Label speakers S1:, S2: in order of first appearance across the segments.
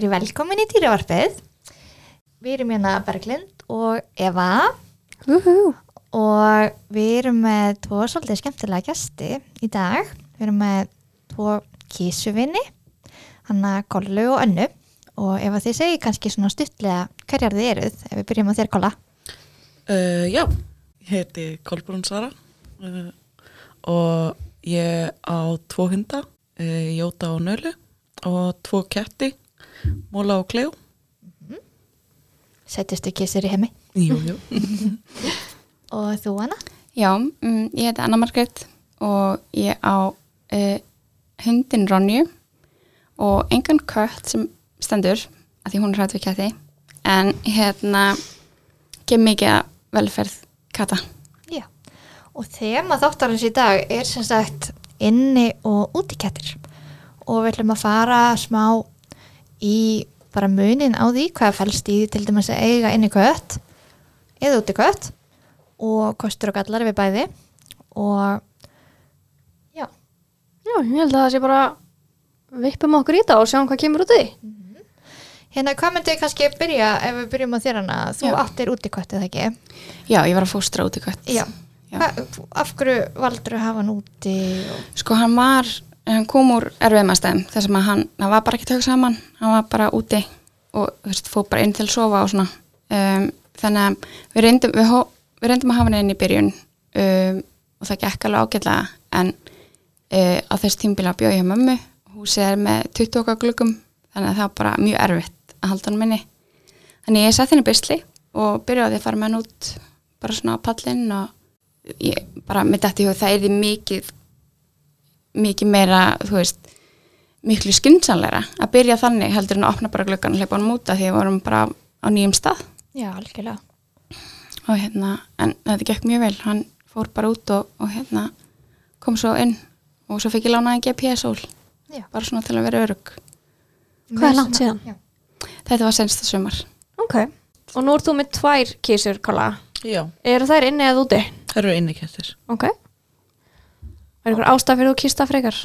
S1: verið velkomin í dýravarpið. Við erum hérna Berglind og Eva
S2: Uhu.
S1: og við erum með tvo svolítið skemmtilega gæsti í dag. Við erum með tvo kísuvinni, hanna Kollu og Önnu og ef að þið segi kannski svona stuttlega hverjar þið eruð, ef við byrjum á þér Kolla.
S3: Uh, já, ég heiti Kolbrún Sara uh, og ég á tvo hunda, uh, Jóta og Nölu og tvo ketti, Móla og Kleo.
S1: Settistu kísur í heimi.
S3: Jú, jú.
S1: Og þú Anna?
S2: Já, um, ég heiti Anna Margrét og ég á uh, hundin Ronju og engan kött sem stendur að því hún er hrætt við kætti en hérna gef mikið að velferð kata.
S1: Já. Og þema þáttarins í dag er sem sagt inni og útikettir og við ætlum að fara smá í bara munin á því hvað fælst í til dæmis að eiga inni kött eða úti kött og kostur og gallar við bæði og já,
S4: Já, ég held að það sé bara vippum okkur í það og sjáum hvað kemur út í.
S1: hérna hvað myndið kannski byrja ef við byrjum á þér hana, þú
S2: Já.
S1: áttir úti kött eða ekki?
S2: Já, ég var að fóstra út í kött.
S1: Af hverju valdur að hafa hann úti og...
S2: Sko hann var, hann kom úr erfiðmastæðum þess að hann, hann var bara ekki tökk saman, hann var bara úti og fór bara inn til að sofa og svona. Um, þannig að við reyndum, við, við reyndum að hafa hann inn í byrjun um, og það gekk alveg ágætlega en uh, á þess tímbila bjóð ég hjá mömmu, húsið er með 20 okkar gluggum þannig að það var bara mjög erfitt að halda hann minni. Þannig ég sett henni bysli og byrjaði að fara með hann út bara svona á pallinn og ég bara með þetta í hug það er því mikið mikið meira, þú veist miklu skynnsanleira að byrja þannig heldur en að opna bara glöggan og hleypa hann múta því við vorum bara á nýjum stað
S1: Já, algjörlega.
S2: og hérna, en þetta gekk mjög vel hann fór bara út og, og hérna kom svo inn og svo fikk ég lánaði GPS-ól
S1: Já.
S2: bara svona til að vera örug
S4: Hvað er langt síðan?
S1: Já.
S2: þetta var sensta sumar
S4: Ok. Og nú ert þú með tvær kísur, Kolla.
S3: Já,
S4: Eru þær inni eða úti?
S3: það eru inni kettir.
S4: Ok. Er ykkur ástæð fyrir þú kýsta frekar?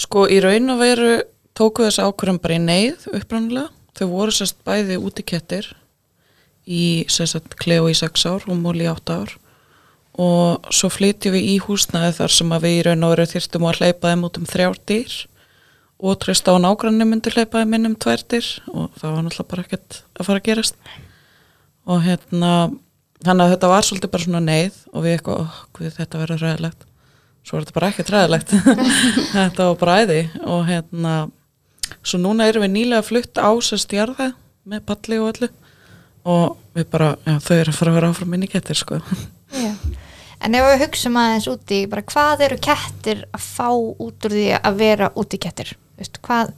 S3: Sko, í raun og veru tóku þessi ákvörðum bara í neyð upprannulega. Þau voru sérst bæði úti kettir í sérst Kleo í 6 ár og Móli í 8 ár og svo flytjum við í húsnæði þar sem að við í raun og veru þyrftum að hleypa þeim út um þrjár dýr og treyst á að nágranni myndi hleypa þeim inn um tvær dýr og það var náttúrulega bara ekkert að fara að gerast og hérna þannig að þetta var svolítið bara svona neyð og við eitthvað, oh, guð, þetta verður ræðilegt svo er þetta bara ekkert ræðilegt þetta var bara æði og hérna svo núna erum við nýlega flutt á sérst jarða með palli og öllu og við bara, já, þau eru að fara að vera áfram inn í kettir sko
S1: Já. En ef við hugsaum aðeins úti, bara hvað eru kettir að fá út úr því að vera úti kettir? Veist, hvað,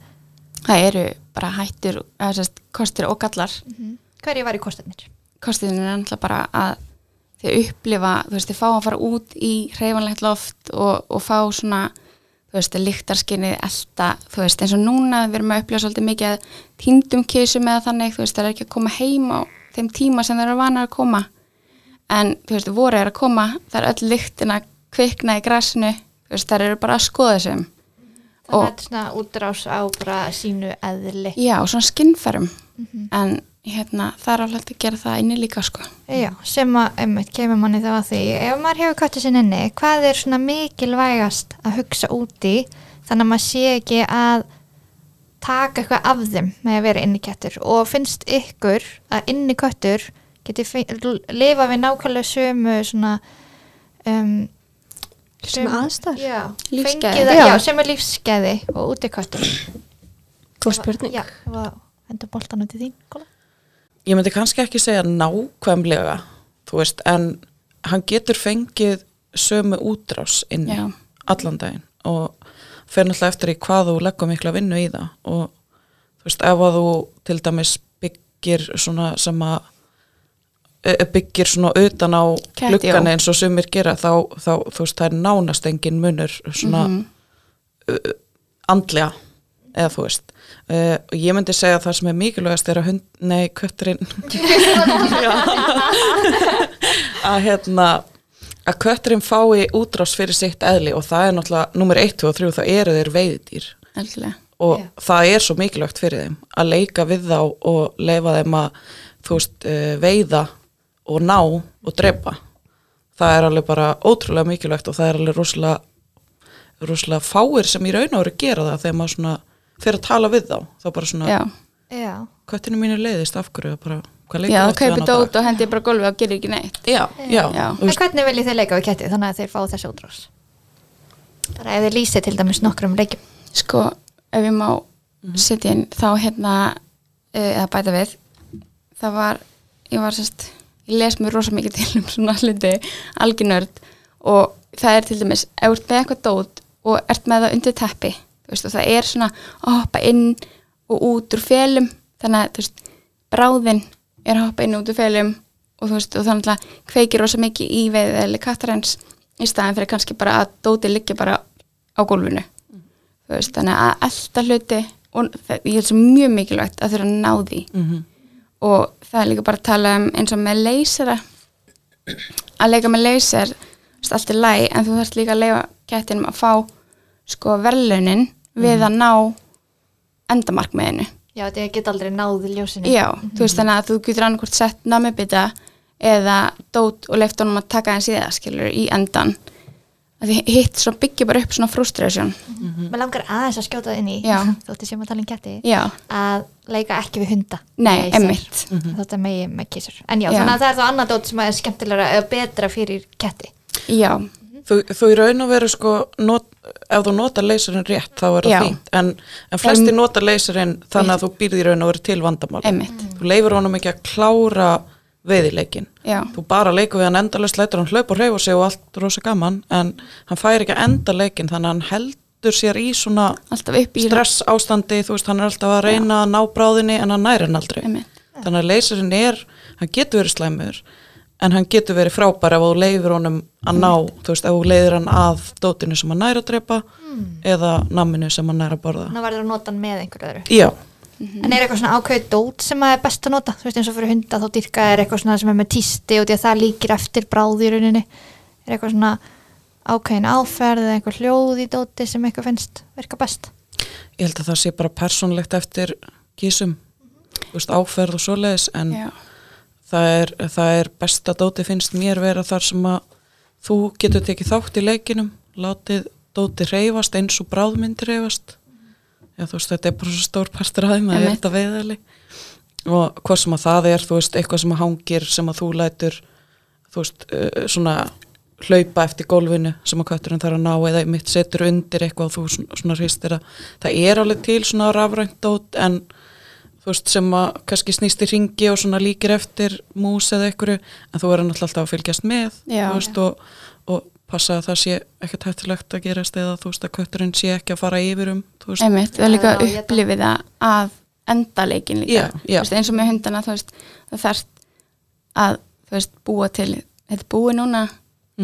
S2: það eru bara hættur, eða sérst, kostir og gallar
S1: hverju var í kostarnir?
S2: kostiðin er náttúrulega bara að þau upplifa, þú veist, þau fá að fara út í hreyfanlegt loft og, og fá svona, þú veist, lyktarskinnið elta, þú veist, eins og núna við erum að upplifa svolítið mikið að týndum kísum eða þannig, þú veist, það er ekki að koma heim á þeim tíma sem þeir eru vanar að koma. En, þú veist, voru er að koma það er öll lyktin að kvikna í grassinu þú veist, þær eru bara að skoða þessum
S1: Þannig að
S2: Og-
S1: þetta er svona útrás á bara sínu eðli.
S2: já, svona skinnferum en hérna, það er alveg að gera það inni líka, sko
S1: Já, sem að, einmitt, kemur manni þá að því. Ef maður hefur köttu sinn inni, hvað er svona mikilvægast að hugsa úti þannig að maður sé ekki að taka eitthvað af þeim með að vera inni kettur og finnst ykkur að inni köttur geti lifa við nákvæmlega sömu svona um,
S4: Sem aðstæður?
S1: Sem er lífsgæði og úti köttur.
S4: Góð spurning.
S1: Já, það var endur boltan út í þín, Kola.
S3: Ég myndi kannski ekki segja nákvæmlega þú veist, en hann getur fengið sömu útrás inn
S2: Já.
S3: allan daginn og fer náttúrulega eftir í hvað þú leggur mikla vinnu í það og þú veist, ef að þú til dæmis byggir svona sem að e- byggir svona utan á
S2: já.
S3: eins og sumir gera þá, þá þú veist, það er nánast engin munur svona
S2: Mhm.
S3: andlega eða þú veist uh, og ég myndi segja að það sem er mikilvægast er að hund, nei, kötturinn að hérna að kötturinn fái útrás fyrir sitt eðli og það er náttúrulega nummer 1 og 3 þá eru þeir veiðdýr
S2: Eldilega.
S3: og
S1: Já.
S3: það er svo mikilvægt fyrir þeim að leika við þá og leifa þeim að þú veist, uh, veiða og ná og drepa það er alveg bara ótrúlega mikilvægt og það er alveg rosalega rosalega fáir sem í raun og veru gera það þegar maður svona fyrir að tala við þá þá bara svona,
S2: Já,
S3: köttinu mínu leiðist af hverju bara,
S2: já það kaupir dót og hendir bara gólfi og gerir ekki neitt.
S3: Já, já,
S1: en hvernig viljið þið leika við ketti þannig að þeir fá þessi útrás? Bara ef þið lýsið til dæmis nokkrum leikjum.
S2: Sko, ef ég má setja inn, þá hérna uh, eða bæta við það var, ég var sérst ég les mér rosa mikið til um svona hluti algjörnörd og það er til dæmis, ef þú ert með eitthvað dót og ert með það undir teppi veist, og það er svona að hoppa inn og út úr felum. Þannig að, veist, bráðin er að hoppa inn og út úr felum og veist, og þannig að kveikir rosa mikið í veið eða kattarens í staðin fyrir kannski bara að dóti liggja bara á gólfinu. Veist, þannig að elda hluti og ég held svo mjög mikilvægt að þurfa að ná því.
S3: Mhm,
S2: og það er líka bara að tala um eins og með leysera að leika með leyser þú veist, allt er læg en þú þarfst líka að leifa kettinum að fá sko verðlaunin við að ná endamarkmiðinu.
S1: Já, þetta get aldrei náði ljósinu.
S2: Já, þú veist þannig að þú getur annarkvort sett namibita eða dót og leift honum að taka eins í það skilur í endan að því hitt svo byggja bara upp svona frustration.
S1: Mér langar aðeins að skjóta það inn í
S2: Já.
S1: þótti sem að tala um ketti
S2: já,
S1: að leika ekki við hunda.
S2: Nei,
S1: Leysir.
S2: einmitt.
S1: Þetta megi með kísur En já,
S2: Já.
S1: þannig að það er þá annað dót sem er skemmtilegra eða betra fyrir ketti.
S2: Já,
S3: þú, þú í raun og veru sko not, ef þú nota leysurinn rétt þá er það
S2: Já.
S3: fínt. En, en flesti nota leysurinn þannig að þú býrði í raun og veru til vandamál.
S2: Einmitt.
S3: Þú leifur honum ekki að klára veiðileikin
S2: já,
S3: þú bara leikur við hann endalist lætur hann hlaup og hreyfa sig og allt rosa gaman en hann fær ekki að enda leikin þannig að hann heldur sér í svona stress ástandi þú veist hann er alltaf að reyna að ná bráðinni en hann næri hann aldrei.
S2: Einmitt.
S3: Þannig að leysurinn er, hann getur verið slæmur en hann getur verið frábær ef þú leifir honum að ná þú veist, ef þú leiðir hann að dótinu sem hann næri að drepa eða namminu sem hann næri að borða.
S1: Þannig verður að nota hann með einhverju öðru.
S3: Já,
S1: En er eitthvað svona ákveðið dót sem að er best að nota? Þú veist eins og fyrir hunda þá dyrka er eitthvað svona sem er með tísti og því að það líkir eftir bráð í rauninni. Er eitthvað svona ákveðin áferð eða eitthvað hljóð í dóti sem eitthvað finnst virka best?
S3: ég held að það sé bara persónlegt eftir kísum þú veist, áferð og svoleiðis en
S2: já,
S3: það er, það er besta dóti finnst mér vera þar sem að þú getur tekið þátt í leikinum látið dóti reyfast eins og bráðmyndi reyfast já veist þetta er bara svo stór partur aðeim að þetta veiðali og hvað sem að það er þú veist eitthvað sem að hangir sem að þú lætur þú veist svona hlaupa eftir gólfinu sem að kötturinn þarf að ná eða mitt setur undir eitthvað og þú svona hristir að það er alveg til svona rafrænt dót en þú veist, sem að kannski snýst í ringi og svona líkir eftir mús eða einhverju, en þú verður náttúrulega alltaf að fylgjast með,
S2: Já.
S3: þú veist, og, og passa að það sé ekkert hættilegt að gerast eða þú veist að kötturinn sé ekki að fara yfir um, þú veist,
S2: einmitt, það er líka
S1: þetta.
S2: upplifið það að enda leikin líka
S3: Já, já.
S2: Þú veist, eins og með hundana þú veist, það þarf að þú veist, búa til þetta búið núna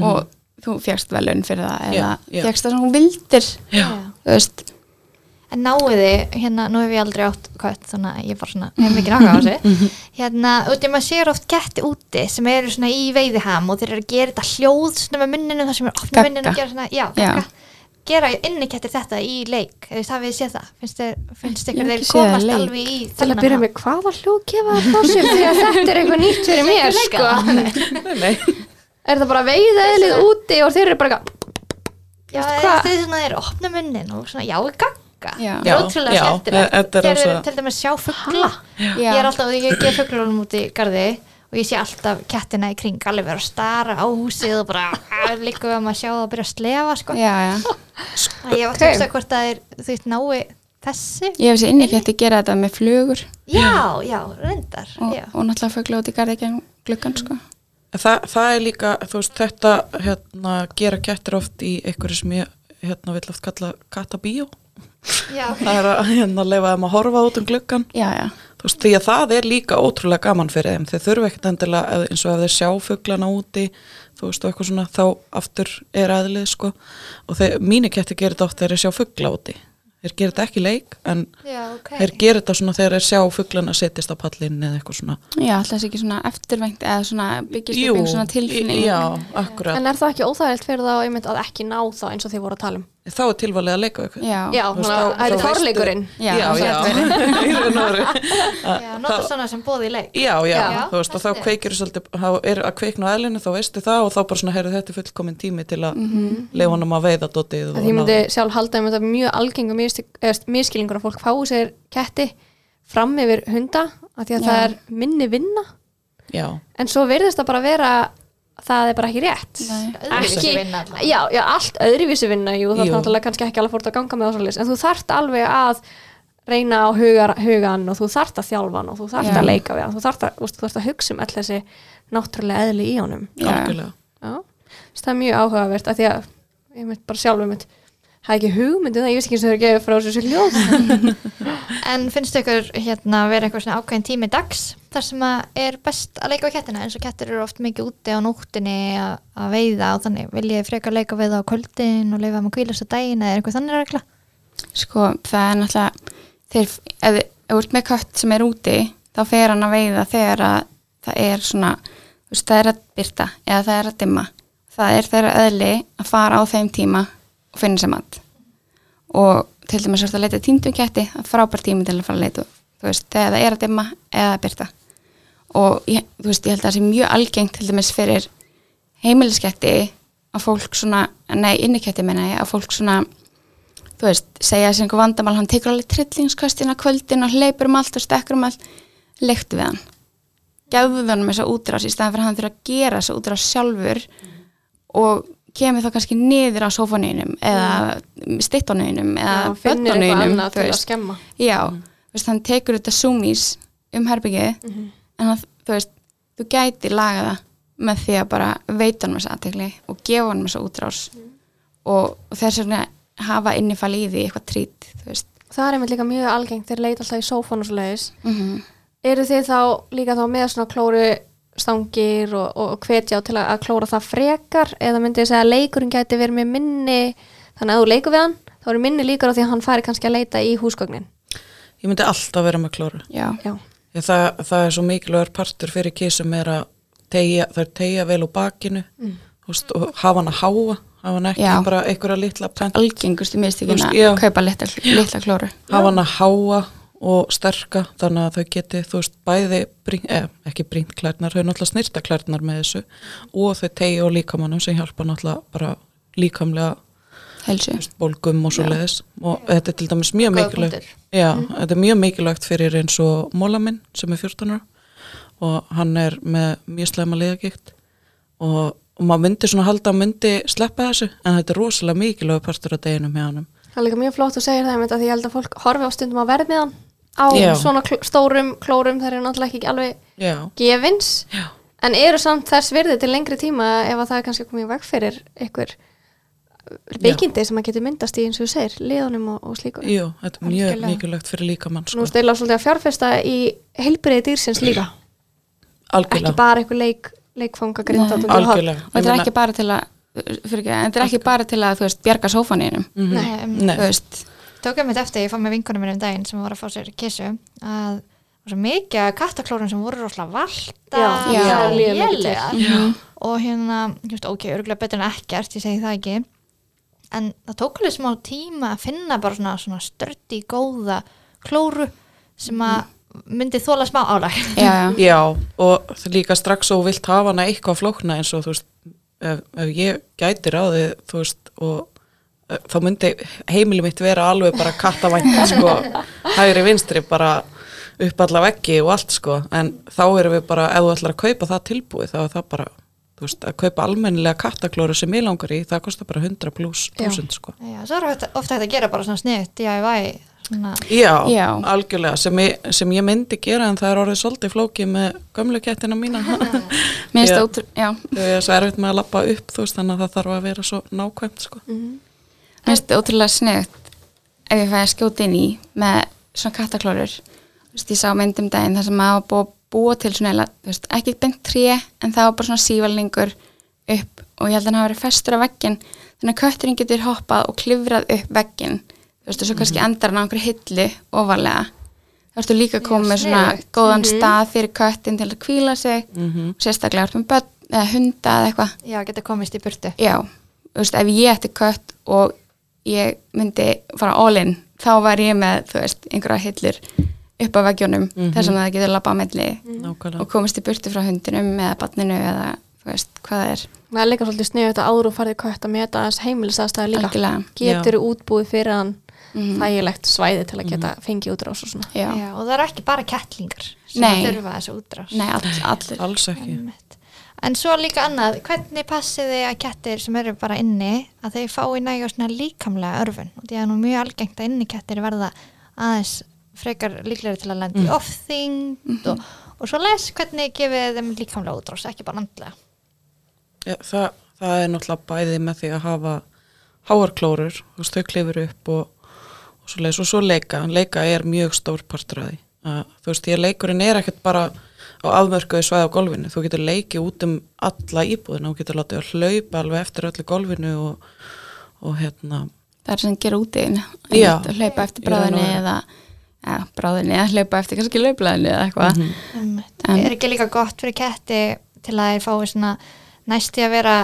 S2: og þú fjagst velun fyrir það eða fjagst það sem hún vildir
S3: Já.
S2: þú veist,
S1: En náðu þið, hérna, nú hef ég aldrei átt kött, þannig að ég bara svona, hef mikið náttúrulega á þessu. Hérna, út í maður sér oft ketti úti sem eru svona í veiðiham og þeir eru að gera þetta hljóð svona með munninu, það sem er
S2: Gagga.
S1: munninu og gera svona, já,
S2: Já.
S1: gagga. Gera innikettir þetta í leik, eða það við séð það, finnst þér, finnst ykkur þeir komast alveg í
S4: Til að byrja með hvaða hljóð gefa sér því að þetta er eitthvað nýtt fyrir mér sko.
S1: það?
S3: Nei, nei.
S4: Er það bara veiðaðilið úti og þeir eru bara
S1: Já, þeir svona þeir opna munnin og svona, já, gagga.
S2: Já.
S1: Það er
S3: Já,
S1: ótrúlega skemmtilegt.
S3: þetta er
S1: Gerðu
S3: rosa-
S1: til dæmis sjá fugla.
S2: Já.
S1: Ég er alltaf, ég gef fuglunum út í garði og ég sé alltaf kettina í kring alveg vera að stara á húsið og bara líka við að maður sjá það að byrja að slefa sko.
S2: já, já.
S1: Að ég var að hugsa hvort það er þú veist nái þessi
S2: ég hef þessi innikætti gera þetta með flugur
S1: Já, já, reyndar
S2: og,
S1: já.
S2: og náttúrulega fugla út í garði ekki gluggan sko.
S3: Þa, það er líka, þú veist, þetta hérna, gera kettir oft í einhverju sem ég hérna vill oft kalla kattabíó
S1: Já,
S3: það er að hérna leifa þeim að horfa út um gluggan
S2: já, já,
S3: þú veist, því að það er líka ótrúlega gaman fyrir þeim. Þeir þurfa ekkert endilega eins og ef þeir sjá fuglana úti þú veist, og eitthvað svona, þá aftur er aðlið, sko. Og þeir, mínu ketti gerir þetta oft þegar þeir sjá fugla úti. Þeir gerir þetta ekki leik, en
S1: já, ok.
S3: þeir gerir þetta svona þegar þeir sjá fuglana setjast á pallin eða eitthvað svona.
S2: Já, alltaf þessi ekki svona eftirvengt eða svona byggist upp einhver svona tilfinning.
S3: já, akkurat.
S4: En er það ekki óþægilegt fyrir þá einmitt að ekki ná þá eins og þið voru að tala um
S3: þá er tilvalið að leika ykkur
S2: já,
S4: Já, að
S3: þá-
S4: það er forleikurinn
S2: Já,
S3: já, já.
S1: Nota svona sem bóði í leik
S3: já, já,
S1: Já.
S3: þú veist, og þá kveikir svolítið, þá er að kveikna á eðlinu, þá veistu það og þá bara svona, heyrðu þetta er fullkomin tími til að mm. -hmm. leifa honum að veiða
S4: ég
S3: ná-
S4: myndi sjálf halda um þetta mjög algeng og miskilingur að fólk fái sér ketti fram yfir hunda af því að
S2: Já.
S4: það er minni vinna
S3: Já,
S4: en svo virðist það bara vera það er bara ekki rétt. Ekki-
S1: vinna
S4: já, já, allt öðruvísi vinna. Jú, það er náttúrulega kannski ekki alveg fórt að ganga með en þú þarft alveg að reyna á hugar, hugan og þú þarft að þjálfa hann og þú þarft
S2: Já.
S4: að leika við hann. Þú þarft að, þarft að hugsa um all þessi náttúrulega eðli í honum. Það er mjög áhugavert að því að ég mynd bara sjálfur mynd það er ekki hugmyndið það, ég veist ekki eins og þau eru að gefa frá þessu ljóð
S1: En finnst ykkur hérna vera eitthvað svona ákveðin tími dags þar sem að er best að leika við kettina eins og kettir eru oft mikið úti á nóttinni að að veiða og þannig vil ég frekar leika við á kvöldin og leifa að kvílast á daginn eða er eitthvað þannig regla?
S2: sko það er náttúrulega þeir, ef þú ert með kött sem er úti þá fer hann að veiða þegar að það er svona þú veist, það er að byrta eða það er að dimma. Það er þeirra öðli að fara á þeim tíma og finna sér mat. Og til dæmis að leita tíndum ketti það er frábær tími til að fara að leita þú veist, þegar það er að dimma eða að byrta og ég, þú veist, ég held að það sé mjög algengt til dæmis fyrir heimilisketti að fólk svona, nei, inniketti menna ég, að fólk svona þú veist, segja þessi einhver vandamál hann tekur alveg trillingskvöstin á kvöldin og hleypur um allt og stekkur um allt. Leiktu við hann. Gefðu hann þessa útrás í staðan fyrir að hann þurfa að gera þessa útrás sjálfur og kemur þá kannski niður á sofaninum eða eða
S4: eitthvað
S2: bönnunum
S4: annað til að skemma.
S2: Já, þú veist, hann tekur þetta zoomies um herbyggið en hann, þú veist, þú gæti laga það með því að bara veita hann með þessa aðtekli og gefa hann með þessa útrás og, og þess vegna hafa innifæli í því eitthvað trít,
S4: það er einmitt líka mjög algengt, þeir leita alltaf í sófan og svo leiðis
S2: mm
S4: eru þið þá líka þá með svona klóru stangir og, og hvetja til að, að klóra það frekar? Eða myndið segja að leikurinn gæti verið með minni þannig að þú leikur við hann þá eru minni líkur á því að hann fari kannski að leita í húsgögnin?
S3: Ég myndi alltaf vera með klóru.
S2: Já,
S4: já,
S3: það, það er svo mikilvægur partur fyrir kísum er að tegja, það er tegja vel úr bakinu
S4: Mm.
S3: veist, og hafa hann að háa hafa hann ekki
S2: Já.
S3: bara einhverja litla pent
S2: algengustu mistíkin að kaupa litla, litla klóru
S3: hafa hann að háa og sterka þannig að þau geti, þú veist, bæði brín, eh, ekki brínt klærnar, þau náttúrulega snirta klærnar með þessu og þau tegja og líkamannum sem hjálpa náttúrulega bara líkamlega bólgum og svo leiðis og þetta er til dæmis mjög mikilvægt já, þetta er mjög mikilvægt fyrir eins og móla minn sem er 14 ára. Og hann er með mjög slæma liðagikt. Og, og maður myndi svona halda að myndi sleppa þessu en þetta er rosalega mikilvæg partur af deginum hjá hann
S4: það er líka mjög flott að segja það einmitt að því ég held að fólk horfi á stundum á verðmiðan á
S3: Já.
S4: svona kl stórum klórum þær eru náttúrulega ekki alveg
S3: já,
S4: gefins
S3: já,
S4: en eru samt þess virði til lengri tíma ef að það er kannski komið í veg fyrir ykkur veikindi sem að getur myndast í eins og þú segir, liðunum og, og slíku
S3: jú, þetta er mjög
S1: Algjörlega.
S3: mikilvægt fyrir líkamann
S4: Nú
S3: sko.
S4: stila svolítið að fjárfesta í heilbriði dýrsins líka ekki
S3: algjörlega,
S4: bara einhver leik, leikfanga grinda
S2: Nei.
S3: algjörlega
S2: og þetta er ekki bara til að fyrir ekki, þetta er ekki bara til að þú veist, bjarga sófaninum
S3: mm
S1: Nei, um,
S3: Nei.
S2: þú veist,
S1: tókum mitt eftir, ég fann með vinkunum minn um daginn sem voru að fá sér kissu að það var svo mikið kattaklórum sem voru rosalega valta
S4: Já,
S2: Já.
S1: lélegar. og hérna, ok, örgulega betur en ekkert ég segi það ekki en það tók alveg smá tíma að finna bara svona, svona störti góða klóru sem að myndi þóla smá álag.
S2: Já, já,
S3: og líka strax og vilt hafa hana eitthvað flókna eins og þú veist, ef, ef ég gæti ráðið, þú veist, og eh, þá myndi heimili mitt vera alveg bara kattavænt, sko, hægri vinstri, bara upp alla veggi og allt, sko, en þá erum við bara, ef þú ætlar að kaupa það tilbúið, þá er það bara, þú veist, að kaupa almennilega kattaklóru sem ég langar í, það kostar bara 100 pluss. 1000, sko.
S1: Já, svo er ofta, ofta hægt að gera bara svona snið DIY svona,
S3: Já,
S2: Já.
S3: algjörlega, sem ég, sem ég myndi gera en það er orðið svolítið flókið með gömlu kettina mína.
S2: mér finnst
S3: Já.
S2: það ótrú já,
S3: þau er svo erfitt með að lappa upp þú veist þannig að það þarf að vera svo nákvæmt sko.
S2: mér finnst það ótrúlega sniðut ef ég fæði að skjóta inn í með svona kattaklórur þú veist, ég sá myndum daginn þar sem maður var búið að búa til svona, veist, ekki beint tré en það var bara svona sívalningur upp og ég held að hann hafa verið festur á veggin þannig að kötturinn getur hoppað og klifrað upp veggin þú veist, og svo kannski endar hann á einhverju hillu ofarlega. Þá ertu líka komið með svona góðan stað fyrir köttin til að kvíla sig.
S3: Mhm.
S2: sérstaklega ertu með börn eða hunda eða eitthvað.
S1: Já, geta komist í burtu.
S2: Já, þú veist, ef ég ætti kött og ég myndi fara all in þá var ég með, þú veist, einhverja hillur upp á veggjónum
S3: Mhm.
S2: þar sem það getur labba á milli
S3: nákvæmlega
S2: og komast í burtu frá hundinum eða barninu eða þú veist hvað það er
S4: Það er líka svolítið sniðið þetta áður og farið kött að meta aðeins heimilisaðstæði líka.
S2: algjörlega
S4: Getur útbúið fyrir hann
S2: Mhm.
S4: þægilegt svæði til að geta fengið útrás og svona.
S2: Já.
S1: Já, og það eru ekki bara kettlingar sem þurfa þessu útrás
S2: Nei, all, allir
S3: alls ekki
S1: Einmitt. En svo líka annað, hvernig passið þið að kettir sem eru bara inni að þeir fái svona líkamlega örfun og því að nú mjög algengt að inni kettir verða aðeins frekar líklega til að lenda í ofþyngd og, og svo les hvernig gefið þeim líkamlega útrás, ekki bara andlega.
S3: ja, það, það er náttúrulega bæði með því að hafa háarklórur þú veist, þau klifur upp og, og svo leis og svo leika, leika er mjög stór partur af því. Að, þú veist, því að leikurinn er ekkert bara á afmörkuðu svæði á golfinu, þú getur leikið út um alla íbúðina, þú getur látið að hlaupa alveg eftir öllu golfinu og, og hérna.
S2: Það er sem gera
S3: Já.
S2: að hlaupa eftir
S3: og
S2: bráðinni eða ja, bráðinni eða hlaupa eftir kannski lauplæðinni eða eitthvað.
S1: Einmitt.
S2: En-
S1: Er ekki líka gott fyrir ketti til að þeir fái svona næsti að vera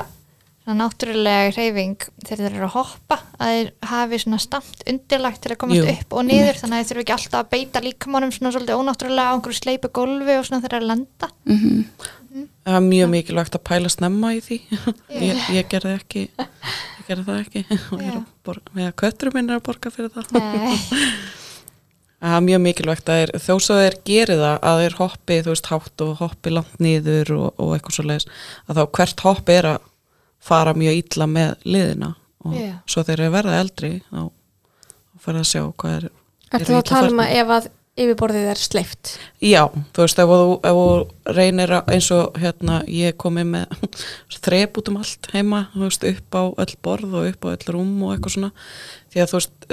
S1: svona náttúrulega hreyfing þegar þeir eru að hoppa að þeir hafi svona stamt undirlagt til að komast
S3: Jú.
S1: upp og niður þannig að þeir þurfu ekki alltaf að beita líkamannum svona svolítið ónáttúrulega á einhverju sleipu gólfi og svona þeir eru að lenda
S2: mm
S3: það er mjög mikilvægt að pæla snemma í því. Ég, ég gerði ekki ég gerði það ekki. Og ég er að borga, með að kötturum minn er að borga fyrir það. Það er mjög mikilvægt að þó svo þeir geri það að þeir hoppi, þú veist, hátt og hoppi langt niður og, og eitthvað svo leiðis að þá hvert hopp er að fara mjög illa með liðina og
S1: Já.
S3: svo þeir eru verða eldri þá fyrir að sjá hvað er
S4: Ertu þá að tala um að ef að yfirborðið er sleift?
S3: Já, þú veist, ef þú, ef þú reynir að, eins og hérna ég komi með þrep út um allt heima, þú veist, upp á öll borð og upp á öll rúm og eitthvað svona því að þú veist,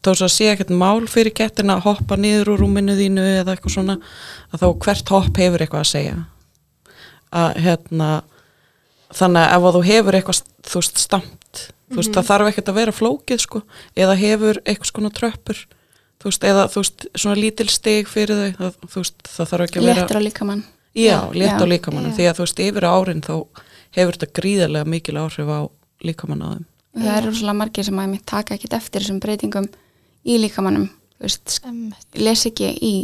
S3: þó svo að sé ekkert mál fyrir kettina að hoppa niður úr rúminu þínu eða eitthvað svona að þá hvert hopp hefur eitthvað að segja að hérna þannig að ef að þú hefur eitthvað þú veist, stamt, þú veist, það þarf ekkert að vera flókið sko, eða hefur eitthvað skona tröppur þú veist, eða þú veist, svona lítil stig fyrir þau, það, þú veist, það þarf ekki að vera
S2: léttur á líkamann
S3: Já, létt á
S2: Já.
S3: líkamannum, því að þú veist, yfir árin þá hefur þetta gríðarlega mikil áhrif á líkamann á þeim.
S2: það eru svolítið margir sem að mér taka ekkit eftir þessum breytingum í líkamannum les ekki í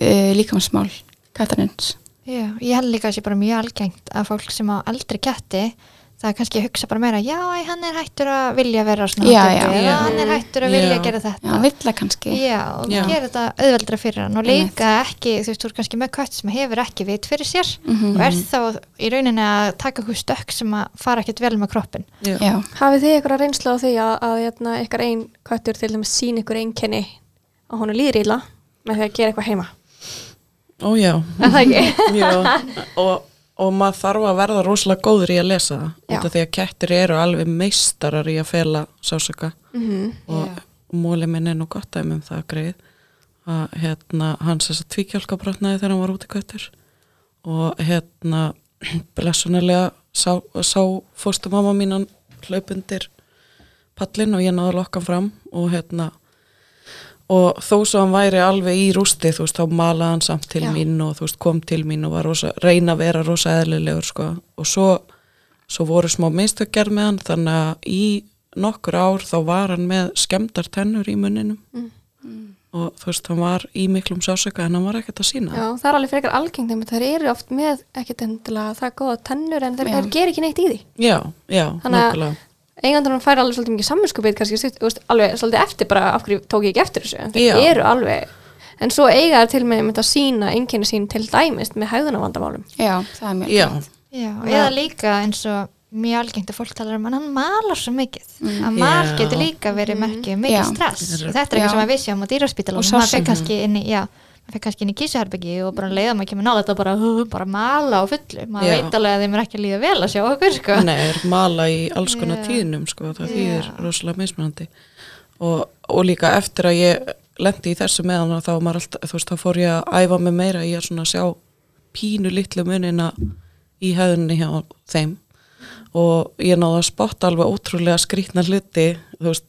S2: uh, líkamannsmál kattarins
S1: Já, ég held líka að það sé bara mjög algengt að fólk sem á eldri ketti það er kannski að hugsa bara meira já, hann er hættur að vilja vera svona
S2: Já, já,
S3: já.
S1: eða hann er hættur að vilja
S3: Já.
S1: gera
S2: já,
S1: þetta
S2: vilja kannski
S1: Já, og
S3: Já.
S1: gera þetta auðveldra fyrir hann og líka ekki, þú veist, þú er kannski með kött sem hefur ekki vit fyrir sér
S2: Mhm.
S1: og er þá í rauninni að taka okkur stökk sem að fara ekkert vel með kroppin
S3: Já.
S2: já,
S4: Hafið þið ykkur að reynsla á því að, að hérna, ykkar einn köttur til dæmis sín ykkur einkenni að hún er líður illa með því að gera eitthvað heima?
S3: Ó já,
S4: Er það ekki?
S3: já. Og, og maður þarf að verða rosalega góður í að lesa það, út af því að kettir eru alveg meistarar í að fela sásöka
S4: Mm
S3: og
S1: Já.
S3: móli minn er nú gott dæmi um það greið að hérna, hans þess að tvíkjálkabrotnaði þegar hann var út í köttur og hérna blessunarlega sá, sá fóstu mamma mínan hlaupundir pallin og ég náði að lokka hann fram og hérna og þó svo hann væri alveg í rústi þú veist, þá malaði hann samt til
S4: Já.
S3: mín og þú veist, kom til mín og var rosa, reyna að vera rosa eðlilegur sko. Og svo, svo voru smá minnstökjar með hann þannig að í nokkur ár þá var hann með skemmdar tennur í munninum. Og þú veist, hann var í miklum sásöka en hann var ekkert að sína
S4: Já, það er alveg frekar algengt einmitt, þeir eru oft með ekkert endilega það góða tennur en þeir, þeir ger ekki neitt í því.
S3: Já, já, nokkulega
S4: eigandur hann fær alveg svolítið mikið samvinskupið kannski veist, alveg svolítið eftir bara af hverju tók ég ekki eftir þessu
S3: Já.
S4: eru alveg en svo eiga þeir til með að sína einkenni sín til dæmist með hægðunavandamálum
S2: já, það er mjög
S3: já,
S1: Já, eða líka eins og mjög algengt að fólk talar um að hann malar svo mikið. Að mal getur líka verið merkið mikið
S2: Já.
S1: stress. Þetta er eitthvað sem að við sjáum á dýraspítalunum
S2: Og
S1: maður
S2: sársauki.
S1: fekk kannski inn í, já, fekk kannski inn í kísuherbyggi og bara leiða maður kemur nálega þetta bara, bara mala á fullu. Maður
S3: Já.
S1: veit alveg að þeim er ekki að líða vel að sjá okkur sko.
S3: Nei, er mala í alls konar tíðnum sko, það þýðir rosalega mismunandi. Og, og líka eftir að ég lendi í þessu meðan þá, alltaf, veist, þá fór ég að æfa mig meira í að sjá pínu litlu munina í hefðunni hjá þeim. Og ég náði að spotta alveg ótrúlega skrýtna hluti þú veist,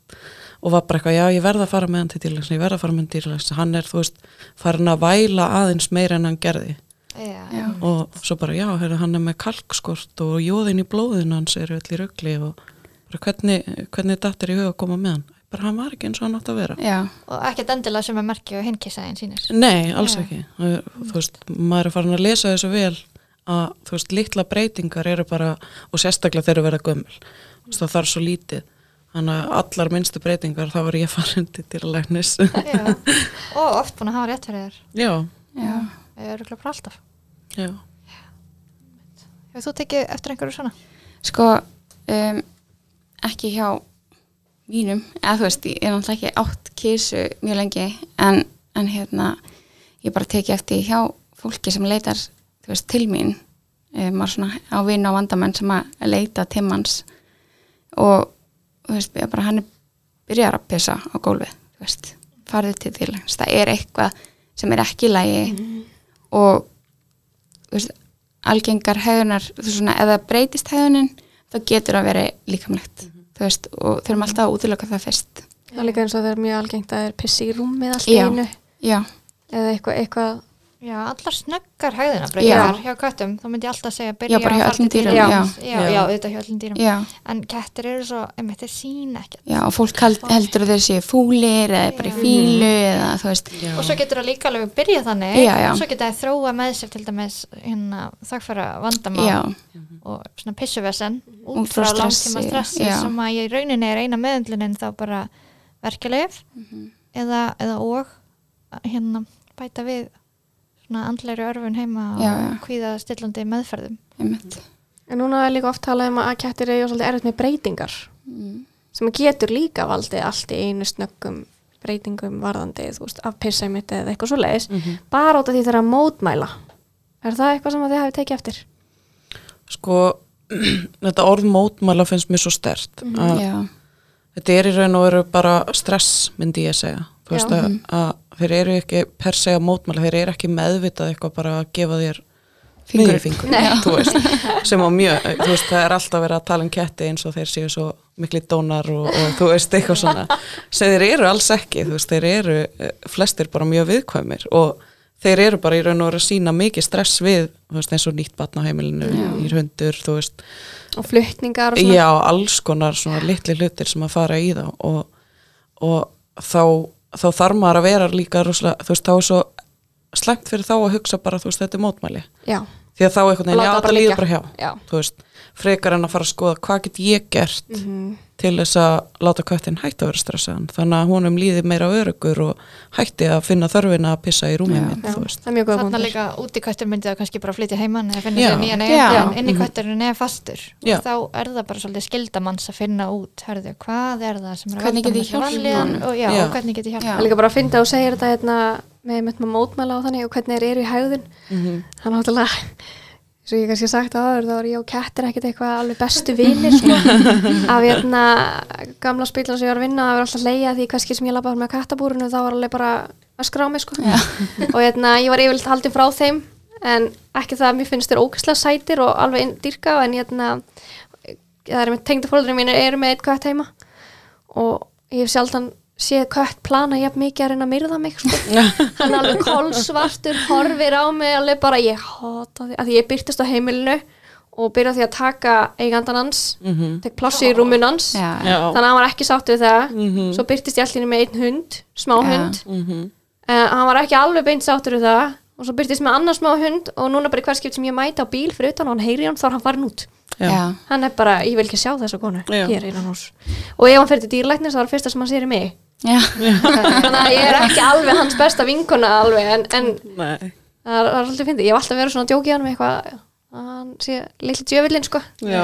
S3: og var bara eitthvað, já ég verð að fara með hann til dýrlegs ég verð að fara með hann til dýrlegs hann er, þú veist, farin að væla aðeins meira en hann gerði.
S1: Já.
S2: Já.
S3: og svo bara já, heyrðu, hann er með kalkskort og jóðin í blóðinu hans eru öll í rugli og bara hvernig, hvernig dattir í huga að koma með hann? Bara hann var ekki eins og hann átt að vera.
S2: Já,
S1: og ekkert endilega sem að merkja og hinnkissaðin sínir
S3: Nei, alls
S1: Já.
S3: ekki. Þú veist, maður er farin að lesa þessu vel að þú veist, litla breytingar eru bara, og sérstaklega þeir eru verða gömul. Þú veist, það þarf svo lítið þannig að allar minnstu breytingar þá var ég farin til dýralæknis.
S1: Já. og oft búin að hafa rétt fyrir þér.
S3: Já,
S2: já.
S1: eða eru bara alltaf.
S3: Já.
S1: Hefur þú tekið eftir einhverju svona?
S2: Sko, um, ekki hjá mínum, eða þú veist, ég er náttúrulega ekki átt kísu mjög lengi, en, en hérna, ég bara teki eftir hjá fólki sem leitar, þú veist, til mín, um, maður svona á vinn og vandamenn sem að leita til manns. Og, þú veist, bara hann er byrjar að pissa á gólfið, þú veist, farið til því, það er eitthvað sem er ekki í lagi og, þú veist, algengar ef það breytist hegðunin, þá getur það verið líkamlegt, þú veist, og þurfum alltaf að útiloka það fyrst.
S4: Það er líka eins og það er mjög algengt að það er pissi í rúmið allt í
S2: Já.
S4: einu. Eða eitthvað, eitthvað
S1: Já, allar snöggar hæðina breytingar hjá köttum, þá myndi ég alltaf segja byrja
S2: Já, bara hjá
S1: halda
S2: dýrum, já.
S1: Já, já, auðvitað hjá öllum dýrum.
S2: Já,
S1: en kettir eru svo, einmitt, þeir sína ekkert.
S2: Já, og fólk held, heldur að þeir séu fúlir eða bara í fílu eða þú veist,
S3: Já.
S1: og svo getur það líka alveg byrja þannig.
S2: Já, já.
S1: og svo getur það þróa með sér til dæmis hérna þakkfæra vandamál
S2: já,
S1: og svona pissuvesen út
S2: frá
S1: langtíma stressi
S2: já.
S1: sem að ég í rauninni er eina meðundlunin þá bara verkefleif
S2: Mhm.
S1: eða, eða og hérna bæta við svona andlegri örfun heima
S2: Já,
S1: og
S2: já.
S1: kvíða stillandi meðferðum
S2: einmitt.
S4: En núna er líka oft talað um að kettir eru svolítið erfitt með breytingar
S2: Mm.
S4: sem getur líka valdið allt í einu snöggum breytingum varðandi, þú veist, af pissa mitt eða eitthvað svo leiðis,
S3: Mhm.
S4: bara út af því þeirra að mótmæla. Er það eitthvað sem að þið hafi tekið eftir?
S3: Sko, þetta orð mótmæla finnst mér svo stert að
S2: Já,
S3: þetta er í raun og veru bara stress myndi ég segja þú veist að, að þeir eru ekki per se að mótmæla, þeir eru ekki meðvitað eitthvað bara að gefa þér
S2: Fingur.
S3: fingur, þú veist, sem á mjög, þú veist, það er alltaf verið að tala um ketti eins og þeir séu svo mikli dónar og, og þú veist, eitthvað svona sem þeir eru alls ekki, þú veist, þeir eru eh, flestir bara mjög viðkvæmir og þeir eru bara í raun og veru að sína mikið stress við, þú veist, eins og nýtt batna á heimilinu, nýr hundur, þú veist
S4: Og flutningar og svona?
S3: Já, alls konar svona litli hlutir sem að fara í þá og, og þá, þá þarf maður að vera líka rosalega, þú veist, þá er svo slæmt fyrir þá að hugsa bara, þú veist, þetta er mótmæli
S4: Já.
S3: Því að þá einhvern veginn,
S4: Láta
S3: já,
S4: það
S3: líður bara hjá
S4: Já.
S3: þú veist, frekar en að fara að skoða hvað get ég gert
S4: Mhm.
S3: til þess að láta köttin hætti að vera stressaðan. Þannig að honum líði meira örugur og hætti að finna þörfina að pissa í rúmið mitt, þú veist.
S4: Er
S1: Þannig
S4: punktur.
S1: líka út í köttur myndi það kannski bara flytja heimann eða finna sér nýjan
S2: Já.
S1: eigin inn í kötturinn eða fastur.
S3: Já.
S1: og þá er það bara svolítið skildamanns að finna út hörðu, hvað er það sem er að
S2: Hvernig
S1: valda
S4: að með, með mótmæla og þannig og hvernig þeir eru í hægðun.
S3: Mhm.
S4: Það er náttúrulega, eins og ég kannski sagt áður, þá er ég og kettir ekkert eitthvað alveg bestu vinir, sko. Af hérna, gamla spillan sem ég var að vinna, það var alltaf leiða því kannski sem ég labbaði með kattabúrinu, þá var alveg bara að skrá mig, sko. og hérna, ég var yfirleitt haldið frá þeim, en ekki það að mér finnst þeir ógæslega sætir og alveg inn- dýrka, en hérna, það er með tengda fólkdur mínir eru með eitt kött heima og ég hef sjaldan séð kött plana jafn mikið að reyna að myrða mig sko. hann er alveg kolsvartur horfir á mig alveg bara ég hata því að því ég byrtist á heimilinu og byrja á því að taka eigandan hans
S3: Mhm.
S4: tek plassi í rúmun hans
S2: já,
S3: Já.
S4: þannig að hann var ekki sátt við það
S3: Mhm.
S4: svo byrtist ég allir með einn hund smá
S2: Já.
S4: hund
S3: Mhm.
S4: uh, hann var ekki alveg beint sáttur við það og svo byrtist með annar smá hund og núna bara í hver skipt sem ég mæti á bíl fyrir utan og hann heyri hann þá er hann farin út
S3: Já.
S4: hann er bara, ég vil ekki sjá þessa konu
S3: Já.
S4: hér innan hús og ef hann fyrir til dýrlæknis þá er það fyrsta sem hann sér í mig þannig að ég er ekki alveg hans besta vinkona alveg en, en
S3: Nei.
S4: það er, alltaf fyndið, ég hef alltaf verið svona að djóki hann með eitthvað að hann sé litli djöfullin sko.
S3: Já.